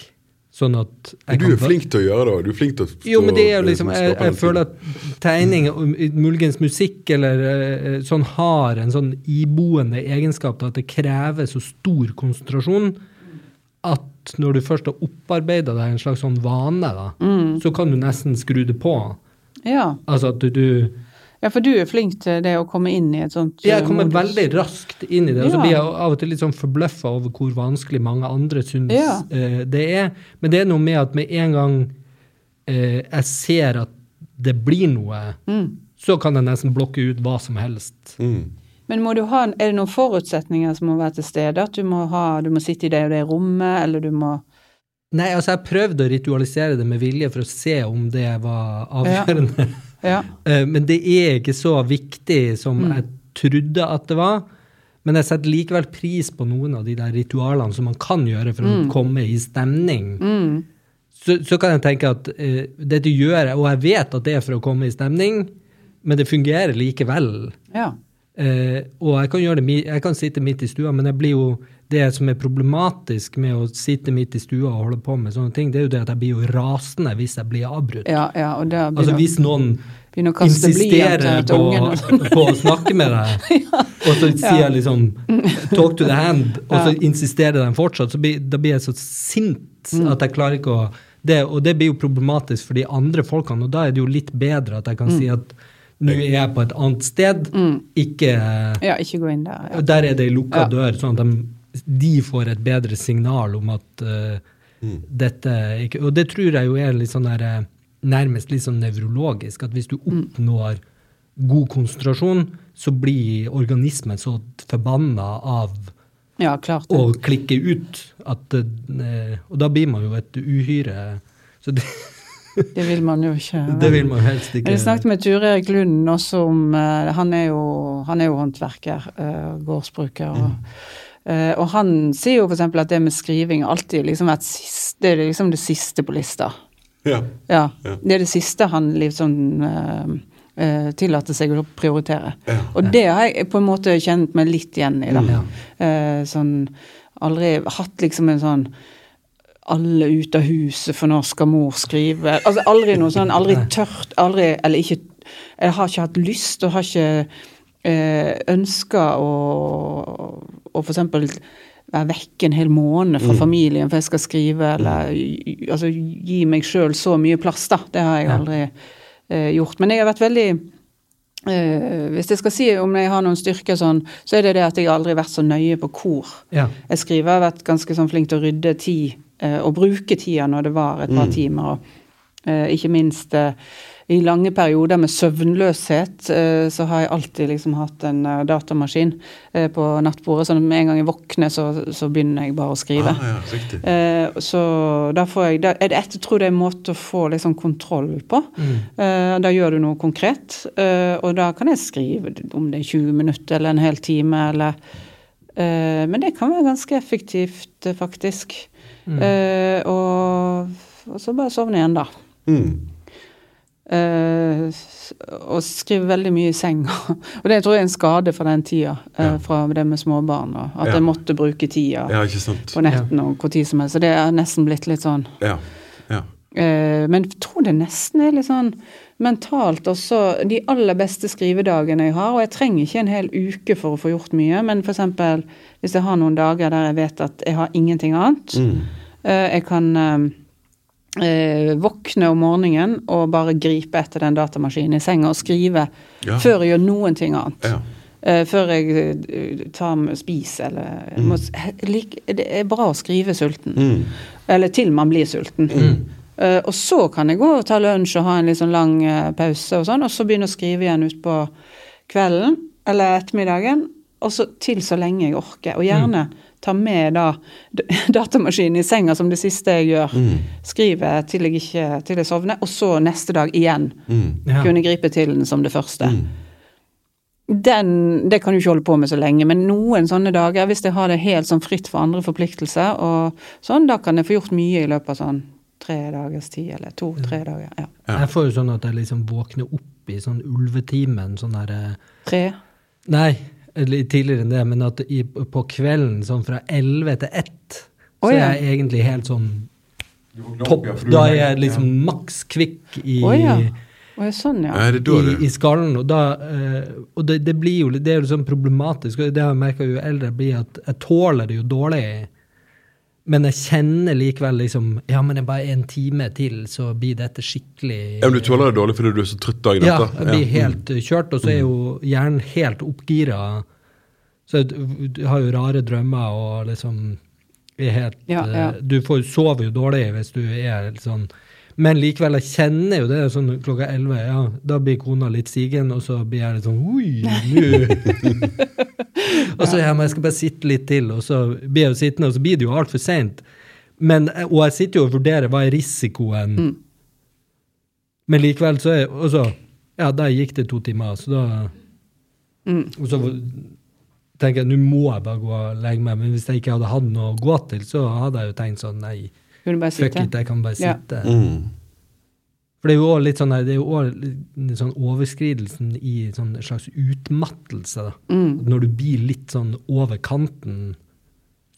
sånn at jeg du er flink til å gjøre det, du er flink til å stå, Jo, men det er jo liksom Jeg, jeg føler at tegning, og muligens musikk eller eh, sånn, har en sånn iboende egenskap til at det krever så stor konsentrasjon at når du først har opparbeida deg en slags sånn vane, da, Mm. så kan du nesten skru det på. Ja. Altså at du, du ja, for du er flink til det å komme inn i et sånt Jeg eh, kommer modus. veldig raskt inn i det, og så Ja. blir jeg av og til litt sånn forbløffa over hvor vanskelig mange andre syns Ja. eh, det er. Men det er noe med at med en gang eh, jeg ser at det blir noe, Mm. så kan jeg nesten blokke ut hva som helst. Mm. Men må du ha, er det noen forutsetninger som må være til stede? At du må, ha, du må sitte i det og det rommet, eller du må Nei, altså jeg prøvde å ritualisere det med vilje for å se om det var avgjørende. Ja. Eh, Men det er ikke så viktig som Mm. jeg trodde at det var. Men jeg setter likevel pris på noen av de der ritualene som man kan gjøre for å komme i stemning. Mm. Så, så kan jeg tenke at uh, dette gjør jeg, og jeg vet at det er for å komme i stemning, men det fungerer likevel. ja. Uh, og jeg kan, gjøre det, jeg kan sitte midt i stua, men jeg blir jo, det som er problematisk med å sitte midt i stua og holde på med sånne ting, det er jo det at jeg blir jo rasende hvis jeg blir avbrutt. Ja, ja, Altså hvis noen insisterer til på, sånn. på å snakke med deg, og så sier jeg liksom 'talk to the hand', og så insisterer de fortsatt, så blir, da blir jeg så sint Mm. at jeg klarer ikke å det, Og det blir jo problematisk for de andre folkene, og da er det jo litt bedre at jeg kan Mm. si at nå er jeg på et annet sted, ikke Ja, ikke gå inn der. Ja. Der er det ei lukka Ja. dør, sånn at de, de får et bedre signal om at eh, dette ikke Og det tror jeg jo er litt sånn der, eh, nærmest litt sånn nevrologisk, at hvis du oppnår god konsentrasjon, så blir organismen så forbanna av ja, klart å klikke ut at uh, Og da blir man jo et uhyre. Så det, Det vil man jo ikke. det vil man helst ikke Jeg snakket med Ture Erik Lund også om Han er jo, han er jo håndverker, gårdsbruker. Og, eh, og han sier jo f.eks. at det med skriving alltid liksom vært siste, det er liksom det siste på lista. Ja. Ja, Ja. Det er det siste han liksom uh, uh, tillater seg å prioritere. Ja. Og det har jeg på en måte kjent meg litt igjen i. da. Eh, sånn, aldri hatt liksom en sånn alle ut av huset, for nå skal mor skrive. Altså Aldri noe sånn, aldri tørt, aldri Eller ikke Jeg har ikke hatt lyst, og har ikke eh, ønska å, å eksempel være vekk en hel måned fra familien for jeg skal skrive, eller altså, gi meg sjøl så mye plass, da. Det har jeg aldri eh, gjort. Men jeg har vært veldig eh, Hvis jeg skal si om jeg har noen styrker sånn, så er det det at jeg aldri har vært så nøye på hvor Ja. jeg skriver. Jeg har vært ganske sånn flink til å rydde tid, eh, og bruke tida når det var et par timer. Og, eh, ikke minst eh, i lange perioder med søvnløshet, eh, så har jeg alltid liksom hatt en eh, datamaskin eh, på nattbordet. Så med en gang jeg våkner, så, så begynner jeg bare å skrive. Ah, ja. Så da får jeg, da jeg tror det er en måte å få liksom kontroll på. Mm. da gjør du noe konkret, og da kan jeg skrive om det er 20 minutter eller en hel time, eller Men det kan være ganske effektivt, faktisk. Mm. og, og så bare sovne igjen, da. Mm. S- og skrive veldig mye i seng. og det tror jeg er en skade fra den tida, eh, Ja. fra det med småbarn. Og at Ja. jeg måtte bruke tida Ja, på netten og hvor tid som helst. Så det er nesten blitt litt sånn Ja. ja. eh, Men jeg tror det nesten er litt sånn mentalt også de aller beste skrivedagene jeg har. Og jeg trenger ikke en hel uke for å få gjort mye, men f.eks. hvis jeg har noen dager der jeg vet at jeg har ingenting annet. Mm. jeg kan eh, våkne om morgenen og bare gripe etter den datamaskinen i senga og skrive Ja. før jeg gjør noen ting annet. Ja. Eh, før jeg eh, tar med spis eller mm. må, like, Det er bra å skrive sulten. Mm. Eller til man blir sulten. Eh, og så kan jeg gå og ta lunsj og ha en litt sånn lang eh, pause, og sånn, og så begynne å skrive igjen utpå kvelden eller ettermiddagen. Og så til så lenge jeg orker. Og gjerne ta med da datamaskinen i senga som det siste jeg gjør. Mm. Skrive til jeg, ikke, til jeg sovner, og så neste dag igjen Mm. Ja. kunne gripe til den som det første. Mm. Den, det kan du ikke holde på med så lenge, men noen sånne dager, hvis jeg har det helt sånn fritt for andre forpliktelser, og sånn, da kan jeg få gjort mye i løpet av sånn tre dagers tid, eller to-tre dager. Ja. Ja. Jeg får jo sånn at jeg liksom våkner opp i sånn ulvetimen, sånn der eh, Tre. Nei, litt tidligere enn det, men at i, på kvelden sånn fra 11 til 1, så Å, er ja. jeg egentlig helt sånn topp. Da er jeg liksom maks kvikk i, oh, ja. Oh, sånn, ja. Er i, i skallen. Og, da, uh, og det, det blir jo det er jo sånn problematisk, og det har jeg merka jo eldre blir, at jeg tåler det jo dårlig. Men jeg kjenner likevel liksom Ja, men det er bare en time til, så blir dette skikkelig ja, men Du tåler det dårlig fordi du er så trøtt dagen Ja, etter? jeg blir helt eh, kjørt, og så er jo hjernen helt oppgira. Så du har jo rare drømmer og liksom er helt Ja, ja. eh, Du får, sover jo dårlig hvis du er sånn sånn Men likevel, jeg kjenner jo det sånn klokka 11. Ja, da blir kona litt sigen, og så blir jeg litt sånn Oi, nå Og så ja, men jeg skal bare sitte litt til, og så blir jeg jo sittende, og så blir det jo altfor seint. Men, og jeg sitter jo og vurderer hva er risikoen. Men likevel så er Og så Ja, der gikk det to timer, så da Mm. Og så tenker jeg nå må jeg bare gå og legge meg, men hvis jeg ikke hadde hatt noe å gå til, så hadde jeg jo tenkt sånn nei, Kunne bare fuck it, jeg kan bare Ja. sitte. Mm. For det er jo også litt sånn, det er jo litt sånn overskridelsen i sånn slags utmattelse. da. Når du blir litt sånn over kanten,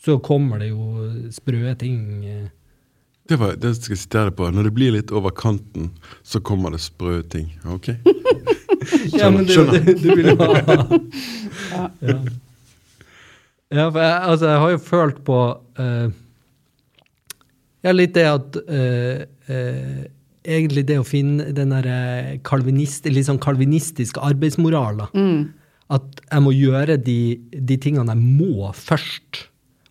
så kommer det jo sprø ting. eh. Det, var, det skal jeg sitere på. Når det blir litt over kanten, så kommer det sprø ting. Ok? Skjønner. Ja, men du, skjønner. du, du vil ha ja. ja, for jeg, altså, jeg har jo følt på eh, Ja, litt det at eh, eh, Egentlig det å finne den derre kalvinist, litt sånn kalvinistiske arbeidsmoralen. Mm. At jeg må gjøre de, de tingene jeg må først,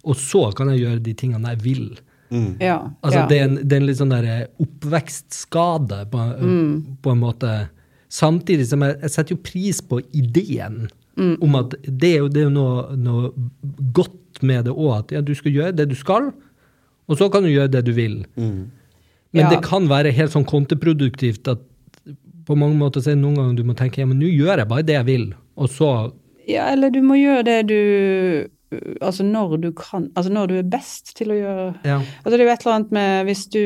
og så kan jeg gjøre de tingene jeg vil. Ja. Altså, ja. det, er en, det er en litt sånn der oppvekstskade, på, på en måte. Samtidig som jeg, jeg setter jo pris på ideen om at det er jo, det er jo noe, noe godt med det òg, at ja, du skal gjøre det du skal, og så kan du gjøre det du vil. Men Ja. det kan være helt sånn kontraproduktivt at på mange måter så er det noen ganger du må tenke ja, men nå gjør jeg bare det jeg vil, og så Ja, eller du må gjøre det du Altså når du kan Altså når du er best til å gjøre Ja. Altså det er jo et eller annet med hvis du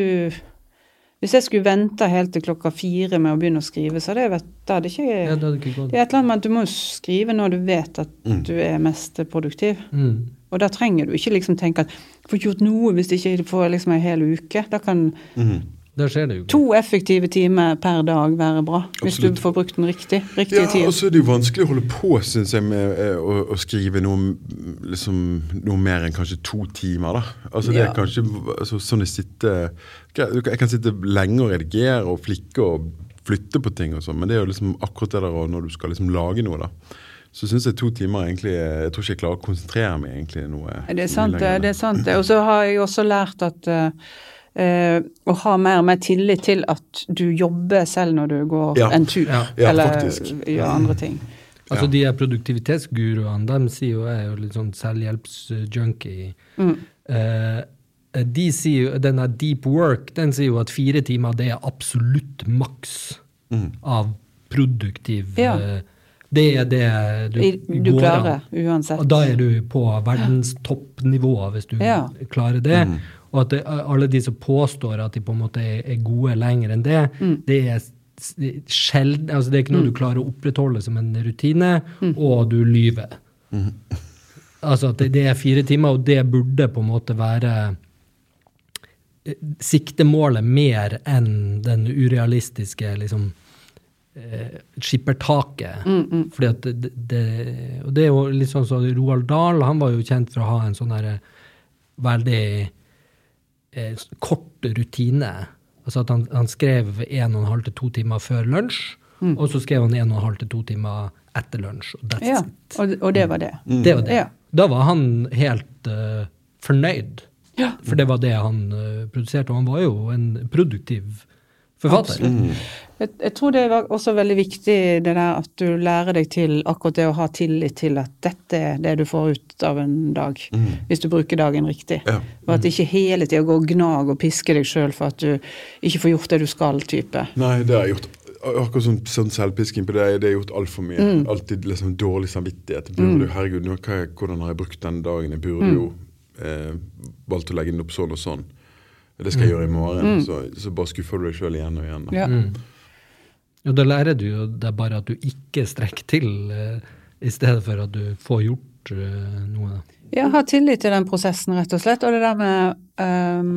Hvis jeg skulle vente helt til klokka fire med å begynne å skrive, så hadde jeg vært da hadde ikke ja det hadde ikke gått. Det er et eller annet med at du må skrive når du vet at du er mest produktiv. Mm. Og da trenger du ikke liksom tenke at jeg får ikke gjort noe hvis jeg ikke får liksom en hel uke. Da kan mm. skjer det jo to effektive timer per dag være bra. Hvis du får brukt den riktig, riktige Ja, tid. og så er det jo vanskelig å holde på, syns jeg, med eh, å, å skrive noe, liksom, noe mer enn kanskje to timer. da. Altså det Ja. er kanskje altså, sånn jeg sitter Jeg kan sitte lenge og redigere og flikke og flytte på ting og sånn, men det er jo liksom akkurat det der når du skal liksom lage noe, da. Så syns jeg to timer egentlig Jeg tror ikke jeg klarer å konsentrere meg egentlig noe. Det er sant, det. det er sant. Og så har jeg også lært at Uh, eh, å ha mer og mer tillit til at du jobber selv når du går Ja. en tur, Ja. Ja, eller faktisk. gjør andre ting. Altså De her produktivitetsguruene de sier jo jeg er jo litt sånn selvhjelpsjunkie. Eh, de sier jo, Denne deep work den sier jo at fire timer det er absolutt maks av produktiv Ja. eh, Det er det du, Du går an. klarer uansett. Og da er du på verdenstoppnivå, hvis du Ja. klarer det. Og at det, alle de som påstår at de på en måte er, er gode lenger enn det, Mm. det er sjelden altså Det er ikke noe du klarer å opprettholde som en rutine, Mm. og du lyver. Altså at det, det er fire timer, og det burde på en måte være eh, siktemålet mer enn den urealistiske liksom eh, skippertaket. Fordi at det, det, og det er jo litt sånn som Roald Dahl, han var jo kjent for å ha en sånn her veldig eh, kort rutine. Altså at han, han skrev en og en halv til to timer før lunsj, og så skrev han en og en halv til to timer etter lunsj. Og that's Ja, it. og, og det var det. Det var det. Ja. Da var han helt uh, fornøyd. Ja. For det var det han uh, produserte, og han var jo en produktiv forfatter. Jeg, jeg tror det var også veldig viktig det der at du lærer deg til akkurat det å ha tillit til at dette er det du får ut av en dag, hvis du bruker dagen riktig. Ja. Og at ikke hele tida går gnag og piske deg sjøl for at du ikke får gjort det du skal, type. Nei, det har jeg gjort. Akkurat sånn, sånn selvpisking på det, det har jeg gjort altfor mye. Mm. Alltid liksom dårlig samvittighet. Burde, mm. Herregud, nå, hva, hvordan har jeg brukt den dagen? Jeg burde Mm. jo eh, valgt å legge den opp sånn og sånn. Det skal jeg gjøre i morgen. Så, så bare skuffer du deg sjøl igjen og igjen. Da. Mm. Ja. Og da lærer du jo deg bare at du ikke strekker til, eh, i stedet for at du får gjort eh, noe. Ja, ha tillit til den prosessen, rett og slett. Og det der med um,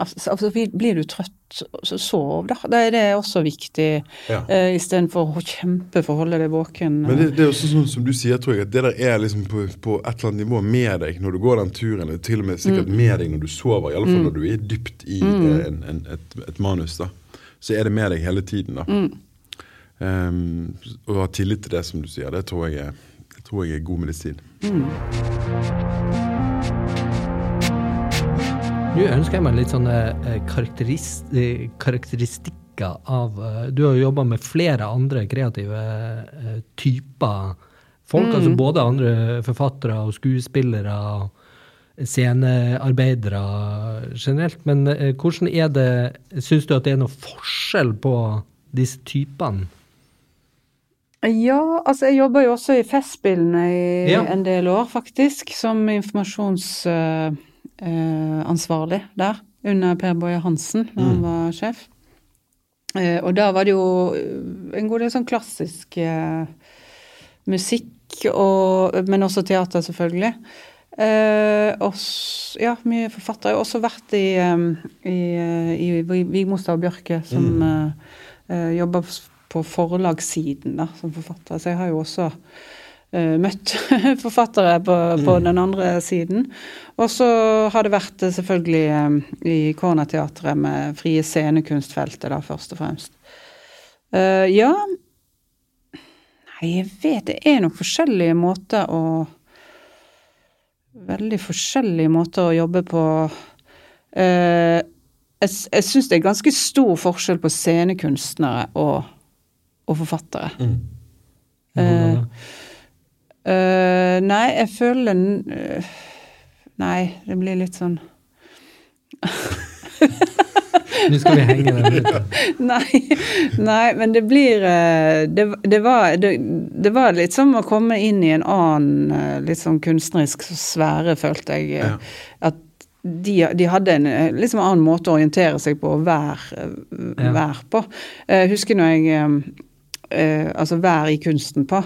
altså, altså, Blir du trøtt, sov, da. det er også viktig. Ja. Uh, Istedenfor å kjempe for å holde deg våken. Men det, det er også sånn som du sier, tror jeg, at det der er liksom på, på et eller annet nivå med deg når du går den turen. Eller til og med sikkert Mm. med deg når du sover. i alle fall mm. når du er dypt i mm. en, en, et, et manus. da Så er det med deg hele tiden. da Mm. Ehm, Å ha tillit til det, som du sier, det tror jeg er, tror jeg er god medisin. Nå ønsker jeg meg litt sånne eh, eh, karakteristikker av eh, Du har jo jobba med flere andre kreative typer folk, altså både andre forfattere og skuespillere og scenearbeidere generelt. Men hvordan er det Syns du at det er noe forskjell på disse typene? Ja, altså jeg jobber jo også i Festspillene i Ja. en del år, faktisk. Som informasjonsansvarlig der. Under Per Boje Hansen, da han var sjef. Eh, og da var det jo en god del sånn klassisk eh, musikk, og, men også teater, selvfølgelig. Eh, og ja, mye forfattere. Jeg har også vært i, eh, i, eh, i Vigmostad og Bjørke, som mm. eh, jobber på forlagssiden da, som forfatter. Så jeg har jo også eh, møtt forfattere på, på den andre siden. Og så har det vært eh, selvfølgelig eh, i Cornerteatret med frie scenekunstfeltet, da, først og fremst. Uh, ja Nei, jeg vet det er nok forskjellige måter å Veldig forskjellige måter å jobbe på. Uh, jeg jeg syns det er ganske stor forskjell på scenekunstnere og, og forfattere. Mm. Hvordan Eh, nei, jeg føler eh, Nei, det blir litt sånn Nå skal vi henge den ut. Nei, nei, men det blir uh, Det, det, var, det, det var litt som å komme inn i en annen litt sånn kunstnerisk sfære, følte jeg. Ja. At de, de hadde en liksom annen måte å orientere seg på og være, Ja. på. Jeg husker når jeg eh, Altså være i kunsten på.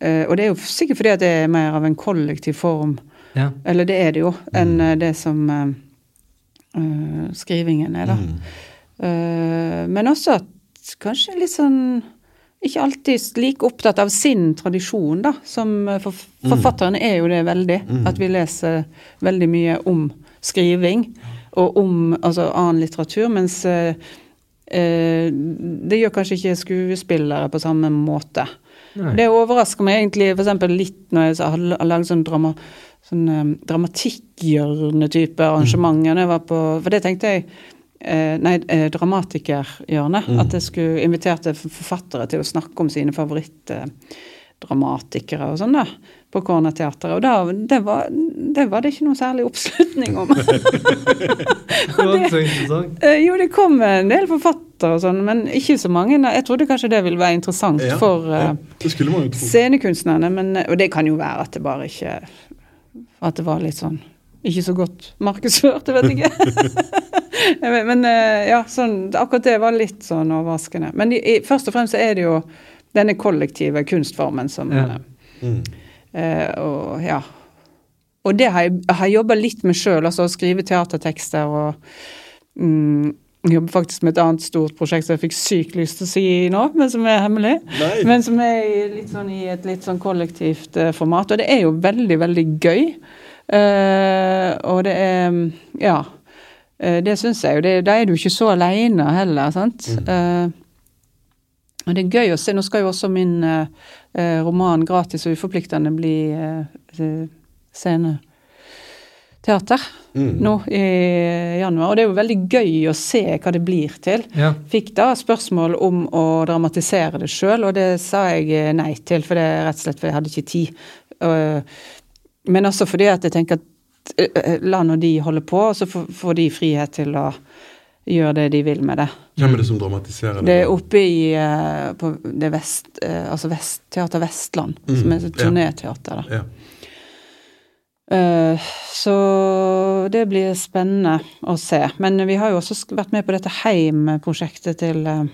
Eh, og det er jo sikkert fordi at det er mer av en kollektiv form, Ja. eller det er det jo, enn eh, det som uh, skrivingen er, da. Mm. Uh, men også at kanskje litt sånn ikke alltid like opptatt av sin tradisjon, da. Som for, forfatterne er jo det veldig. At vi leser veldig mye om skriving og om altså, annen litteratur. Mens uh, det gjør kanskje ikke skuespillere på samme måte. Nei. Det overrasker meg egentlig eksempel litt når jeg har lagd sånn drama sånn um, dramatikkhjørne-type arrangementer. når jeg var på, For det tenkte jeg eh, Nei, eh, Mm. At jeg skulle inviterte forfattere til å snakke om sine favorittdramatikere og sånn, da. På Cornerteatret. Og da, det, var, det var det ikke noe særlig oppslutning om. Det. Eh, jo, det kom en del forfattere og sånn, men ikke så mange. Jeg trodde kanskje det ville være interessant Ja, for eh, ja, det tro. scenekunstnerne, men, og det kan jo være at det bare ikke At det var litt sånn ikke så godt markedsført, jeg vet ikke. Jeg ikke. men eh, ja, sånn, akkurat det var litt sånn overraskende. Men i, i, først og fremst er det jo denne kollektive kunstformen som Ja. Mm. Eh, og ja. Og det har jeg, jeg jobba litt med sjøl, altså å skrive teatertekster og mm, jeg jobber faktisk med et annet stort prosjekt som jeg fikk sykt lyst til å si nå, men som er hemmelig. Nei. Men som er litt sånn, i et litt sånn kollektivt eh, format. Og det er jo veldig, veldig gøy. Uh, og det er Ja. Uh, det syns jeg jo. Det, da er du ikke så aleine heller, sant. Eh, og det er gøy å se. Nå skal jo også min eh, eh, roman 'Gratis og uforpliktende' bli eh, sceneteater Mm. nå i januar. Og det er jo veldig gøy å se hva det blir til. Ja. Fikk da spørsmål om å dramatisere det sjøl, og det sa jeg eh, nei til, for det er rett og slett fordi jeg hadde ikke tid. Men også fordi at jeg tenker at eh, la nå de holde på, og så får får de frihet til å gjøre det de vil med det. Hvem er det som dramatiserer det? Det er oppe i uh, på det vest, uh, altså vest, Teater Vestland, Mm, som er et turnéteater. Ja. Uh, så det blir spennende å se. Men vi har jo også vært med på dette Heim-prosjektet til eh,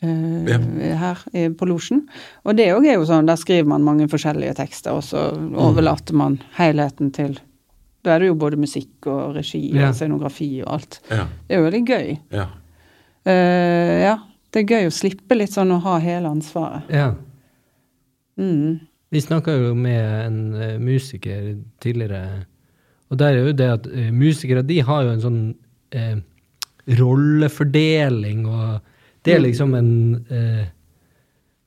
her i, på Losjen. Og det òg er jo sånn, der skriver man mange forskjellige tekster, og så overlater man helheten til Da er det jo både musikk og regi og Ja. scenografi og alt. Ja. Det er jo veldig gøy. ja. Uh, ja. Det er gøy å slippe litt sånn å ha hele ansvaret. ja. Mm. Vi snakka jo med en eh, musiker tidligere, og der er jo det at eh, musikere de har jo en sånn eh, rollefordeling, og det er liksom en eh,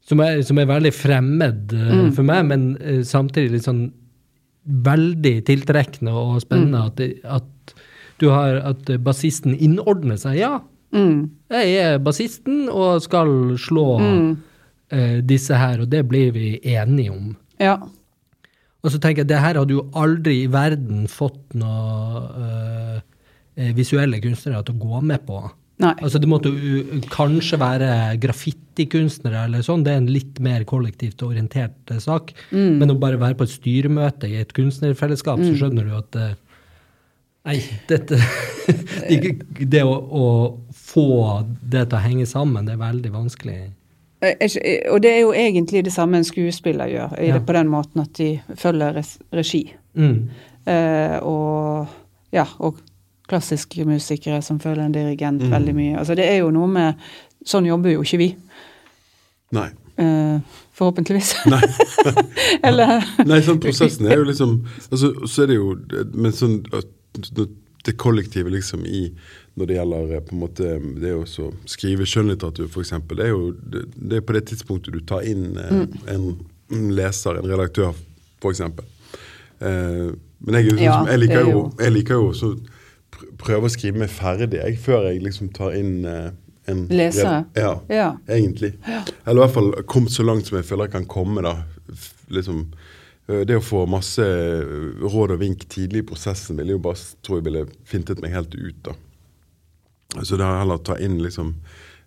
som, er, som er veldig fremmed eh, for meg, men samtidig litt sånn veldig tiltrekkende og spennende at, at du har at eh, bassisten innordner seg. Ja, Mm. jeg er bassisten og skal slå eh, disse her, og det blir vi enige om. Ja. Og så tenker jeg, det her hadde jo aldri i verden fått noen øh, eh, visuelle kunstnere til å gå med på. Nei. Altså Det måtte jo kanskje være graffitikunstnere eller sånn, det er en litt mer kollektivt orientert sak. sak. Men å bare være på et styremøte i et kunstnerfellesskap, så skjønner du at eh, Nei, dette Det, det å, å få det til å henge sammen, det er veldig vanskelig. Eh, Og det er jo egentlig det samme en skuespiller gjør, Ja. det, på den måten at de følger regi. Mm. Uh, og ja, og klassiske musikere som føler en dirigent Mm. veldig mye. Altså det er jo noe med Sånn jobber jo ikke vi. Nei. Eh, forhåpentligvis. Nei. Eller Nei, sånn prosessen er jo liksom altså, Så er det jo Men sånn det kollektive liksom i når det gjelder eh, på en måte Det å skrive skjønnlitteratur, f.eks. Det er jo det, det er på det tidspunktet du tar inn eh, en, en leser, en redaktør, f.eks. Eh, men jeg, sånn Ja, som- jeg liker er jo, jo- jeg liker jo så prøve å skrive meg ferdig jeg, før jeg liksom tar inn eh, en Lesere? Ja, Ja. egentlig. Eller i hvert fall kommet så langt som jeg føler jeg kan komme. da. Liksom, det å få masse råd og vink tidlig i prosessen ville jo bare tror jeg ville fintet meg helt ut. da. Så det er heller å ta inn liksom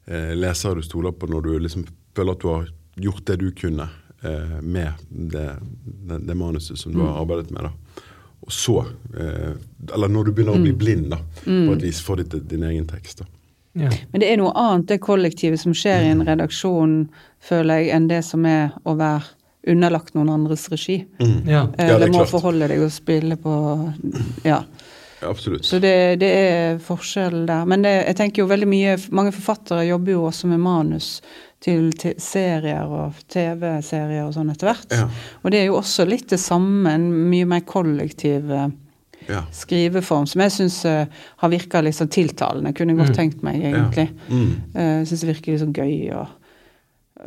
eh, lesere du stoler på når du liksom føler at du har gjort det du kunne eh, med det, det, det manuset som du har arbeidet med. da. Og så, eh, eller når du begynner å bli blind, da, på et vis for ditt, din egen tekst. da. Ja. Men det er noe annet, det kollektivet som skjer i en redaksjon, føler jeg, enn det som er å være underlagt noen andres regi. Ja. Eh, Ja, det er Eller må klart. forholde deg og spille på Ja. Ja, absolutt. Så det, det er forskjell der. Men det, jeg tenker jo veldig mye Mange forfattere jobber jo også med manus til, til serier og TV-serier og sånn etter hvert. Ja. Og det er jo også litt det samme, en mye mer kollektiv eh, Ja. skriveform, som jeg syns har virka litt sånn tiltalende. Kunne jeg godt tenkt meg, egentlig. Mm. Uh, Jeg syns det virker litt sånn gøy. og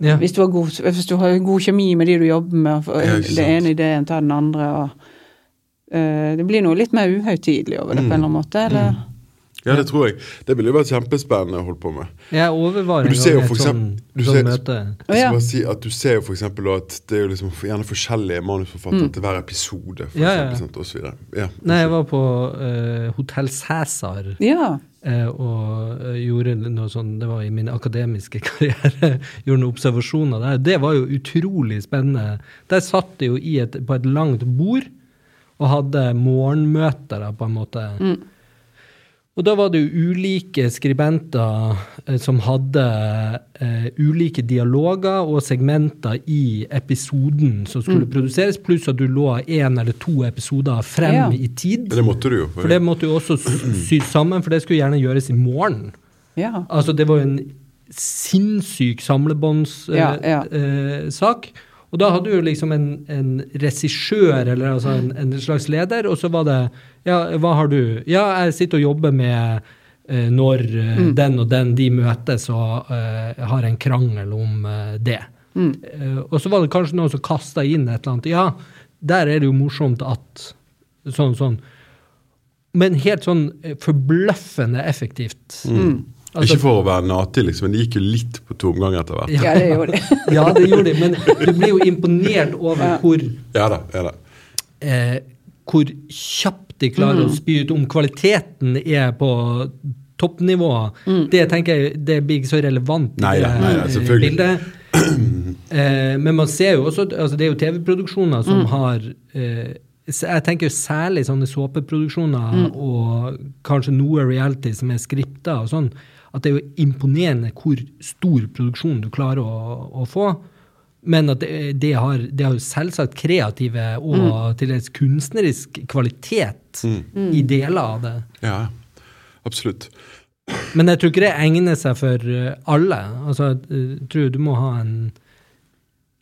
Ja. hvis, du har god, hvis du har god kjemi med de du jobber med, og Ja, det ene ideen tar den andre og uh, Det blir noe litt mer uhøytidelig over det, på en eller annen måte. Eller? Ja, det tror jeg. Det ville jo vært kjempespennende å holde på med. Ja, overvaring jo et sånt sånn, eksempel- du ser- møte. Jeg ja. bare si at Du ser jo for eksempel at det er jo liksom gjerne forskjellige manusforfattere til hver episode. For Mm. Ja, ja. eksempel, sant, og så videre. ja, Nei, jeg var på uh, Hotell Cæsar Ja. Uh, og uh, gjorde noe sånn Det var i min akademiske karriere. gjorde noen observasjoner der. Det var jo utrolig spennende. Der satt de jo i et, på et langt bord og hadde morgenmøter, da, på en måte. Og da var det jo ulike skribenter eh, som hadde eh, ulike dialoger og segmenter i episoden som skulle produseres, pluss at du lå én eller to episoder frem Ja. i tid. Men det måtte du jo. For det måtte jo også sy sys sammen, for det skulle gjerne gjøres i morgen. ja. Altså, det var jo en sinnssyk samlebåndssak. Ja, ja. eh, og da hadde du jo liksom en, en regissør, eller altså en, en slags leder, og så var det Ja, hva har du? Ja, jeg sitter og jobber med eh, når mm. den og den de møtes og eh, har en krangel om eh, det. Eh, og så var det kanskje noen som kasta inn et eller annet. Ja, der er det jo morsomt at Sånn, sånn. Men helt sånn eh, forbløffende effektivt. Altså- Ikke for å være natig, liksom, men det gikk jo litt på tomgang etter hvert. ja, det gjorde de. Ja, det gjorde de, men du blir jo imponert over hvor, Ja da. ja da. eh, hvor kjapt de klarer å spy ut om kvaliteten er på toppnivå. Det tenker jeg det blir ikke så relevant i Nei det nei selvfølgelig. bildet. Eh, men man ser jo også altså Det er jo TV-produksjoner som har eh, jeg tenker jo særlig sånne såpeproduksjoner og kanskje noe reality som er skripta og sånn, at det er jo imponerende hvor stor produksjon du klarer å, å få. Men at det, det, har, det har selvsagt kreative og til dels kunstnerisk kvalitet i deler av det. Ja, absolutt. Men jeg tror ikke det egner seg for eh, alle. Altså, jeg tror du må ha en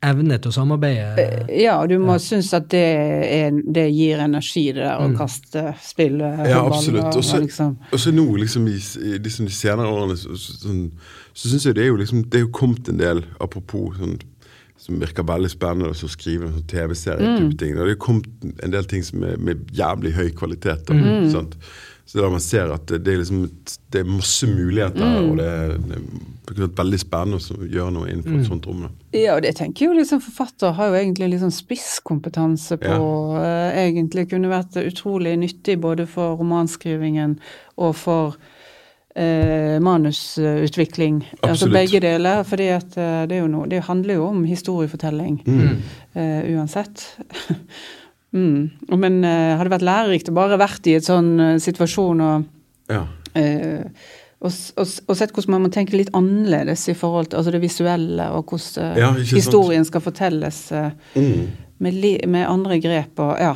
evne til å samarbeide. Ja, og du må synes at det, er, det gir energi, det der å kaste, spille Ja, absolutt. og- så og liksom. nå, liksom, i, i liksom, de senere årene, så, så, sånn, så syns jeg det er jo liksom Det er jo kommet en del, apropos sånn som virker veldig spennende, og så skrive en sånn TV-serie-type ting. Og det er kommet en del ting som er med jævlig høy kvalitet. Da, sant? Så da man ser at det, det er liksom det er masse muligheter, og det er, det er, veldig spennende å gjøre noe innenfor et sånt rom. Da. Ja, og det tenker jo liksom forfatter har jo egentlig sånn spisskompetanse på. eh, egentlig kunne vært utrolig nyttig både for romanskrivingen og for eh, manusutvikling. Altså begge deler. at eh, det, det handler jo om historiefortelling Mm. eh, uansett. Mm. Men eh, hadde vært lærerikt å bare vært i et sånn eh, situasjon og, Ja. eh, og, og, og sett hvordan man må tenke litt annerledes i forhold til altså det visuelle, og hvordan Ja, historien sant. skal fortelles Mm. med, li, med andre grep og Ja.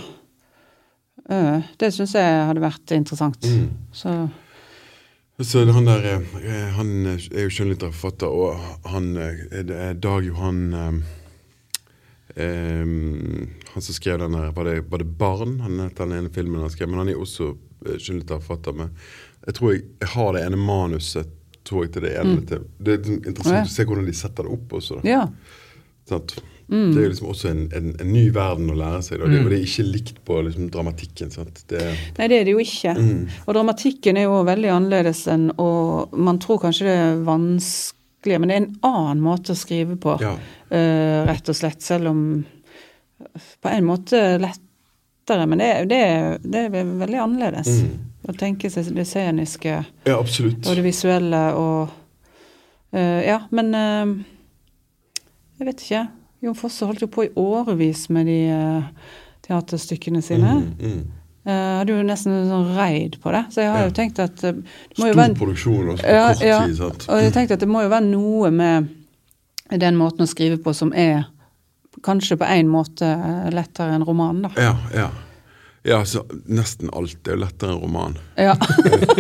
Eh, det syns jeg hadde vært interessant. Mm. Så Så han der eh, Han er jo skjønnlitterær forfatter, og han eh, det er Dag Johan eh, eh, Han som skrev den der var det, var det 'Barn'? Han het den ene filmen han skrev, men han er også eh, skjønnlitterær forfatter. Men jeg tror jeg, jeg har det ene manuset tror jeg til det ene. Til, det er interessant Å, ja. å se hvordan de setter det opp også. Da. ja. Sant? Mm. Det er jo liksom også en, en, en ny verden å lære seg. Og Det, og det er ikke likt på liksom, dramatikken. Det, Nei, det er det jo ikke. Mm. Og dramatikken er jo veldig annerledes enn Og man tror kanskje det er vanskelig, men det er en annen måte å skrive på, ja. uh, rett og slett. Selv om På en måte lettere, men det, det, det er veldig annerledes. Mm. Å tenke seg det sceniske ja, og det visuelle og uh, Ja, men uh, Jeg vet ikke. Jon Fosse holdt jo på i årevis med de eh, teaterstykkene sine. Mm, mm. Jeg hadde jo nesten en sånn raid på det, så jeg har Ja. jo tenkt at eh, jo Stor være, produksjon på Ja, kort ja. tid. Sant? Og jeg tenkte at det må jo være noe med den måten å skrive på som er kanskje på en måte eh, lettere enn romanen, da. Ja, ja. Ja så nesten alt er jo lettere enn roman. Ja.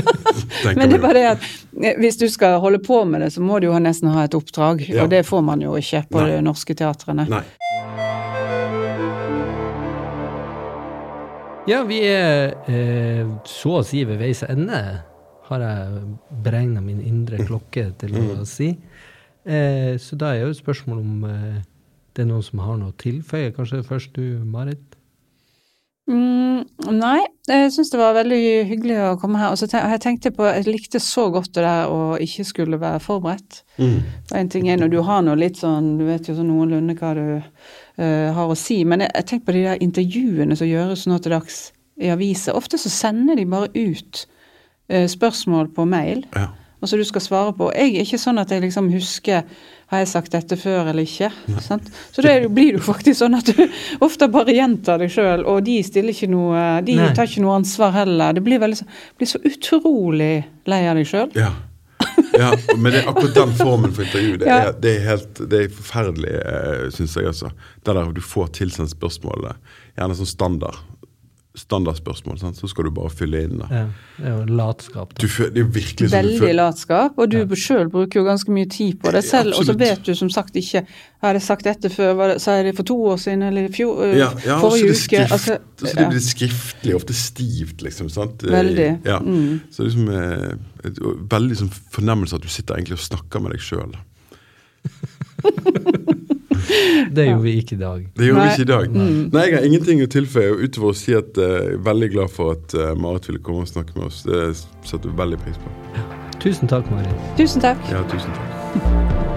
Men det er bare det at eh, hvis du skal holde på med det, så må du jo nesten ha et oppdrag. Ja. Og det får man jo ikke på Nei. de norske teatrene. Nei. Ja, vi er eh, så å si ved veis ende, har jeg beregna min indre klokke til å si. Eh, så da er jo spørsmålet om eh, det er noen som har noe å tilføye. Kanskje først du, Marit? Mm, nei, jeg syns det var veldig hyggelig å komme her. Og så ten jeg tenkte på, jeg likte så godt det der å ikke skulle være forberedt. Mm. For en ting er når du har noe litt sånn, du vet jo sånn noenlunde hva du uh, har å si, men jeg, jeg tenker på de der intervjuene som gjøres nå til dags i aviser. Ofte så sender de bare ut uh, spørsmål på mail, Ja. og så du skal svare på. Jeg er ikke sånn at jeg liksom husker har jeg sagt dette før eller ikke. Sant? Så da er det- blir jo faktisk sånn at du ofte bare gjentar deg sjøl, og de stiller ikke noe De Nei. tar ikke noe ansvar heller. Det blir veldig blir så utrolig lei av deg sjøl. Ja. ja. Men det, akkurat den formen for intervju, det, Ja. er, det er helt det er forferdelig, eh, syns jeg. også. Det der du får tilsendt spørsmålet, gjerne som standard standardspørsmål, sant? så skal du bare fylle inn. da. Ja, det er jo latskap. Du, det er virkelig sånn du Veldig føler latskap, og du Ja. sjøl bruker jo ganske mye tid på det selv. Og så vet du som sagt ikke Har jeg sagt dette før? Var det, sa jeg det for to år siden eller i fjor, øh, ja, ja, forrige det uke? skrift, Altså, og så blir det skriftlig, ofte stivt, liksom. sant? Veldig. Ja. Mm. Så liksom eh, et, Veldig sånn fornemmelse at du sitter egentlig og snakker med deg sjøl. Det gjorde vi ikke i dag. Det gjorde vi ikke i dag. Nei. Nei, Jeg har ingenting å tilføye utover å si at eh, jeg er veldig glad for at eh, Marit ville komme og snakke med oss. Det setter vi veldig pris på. Tusen takk, Marit. Tusen takk. Ja, tusen takk.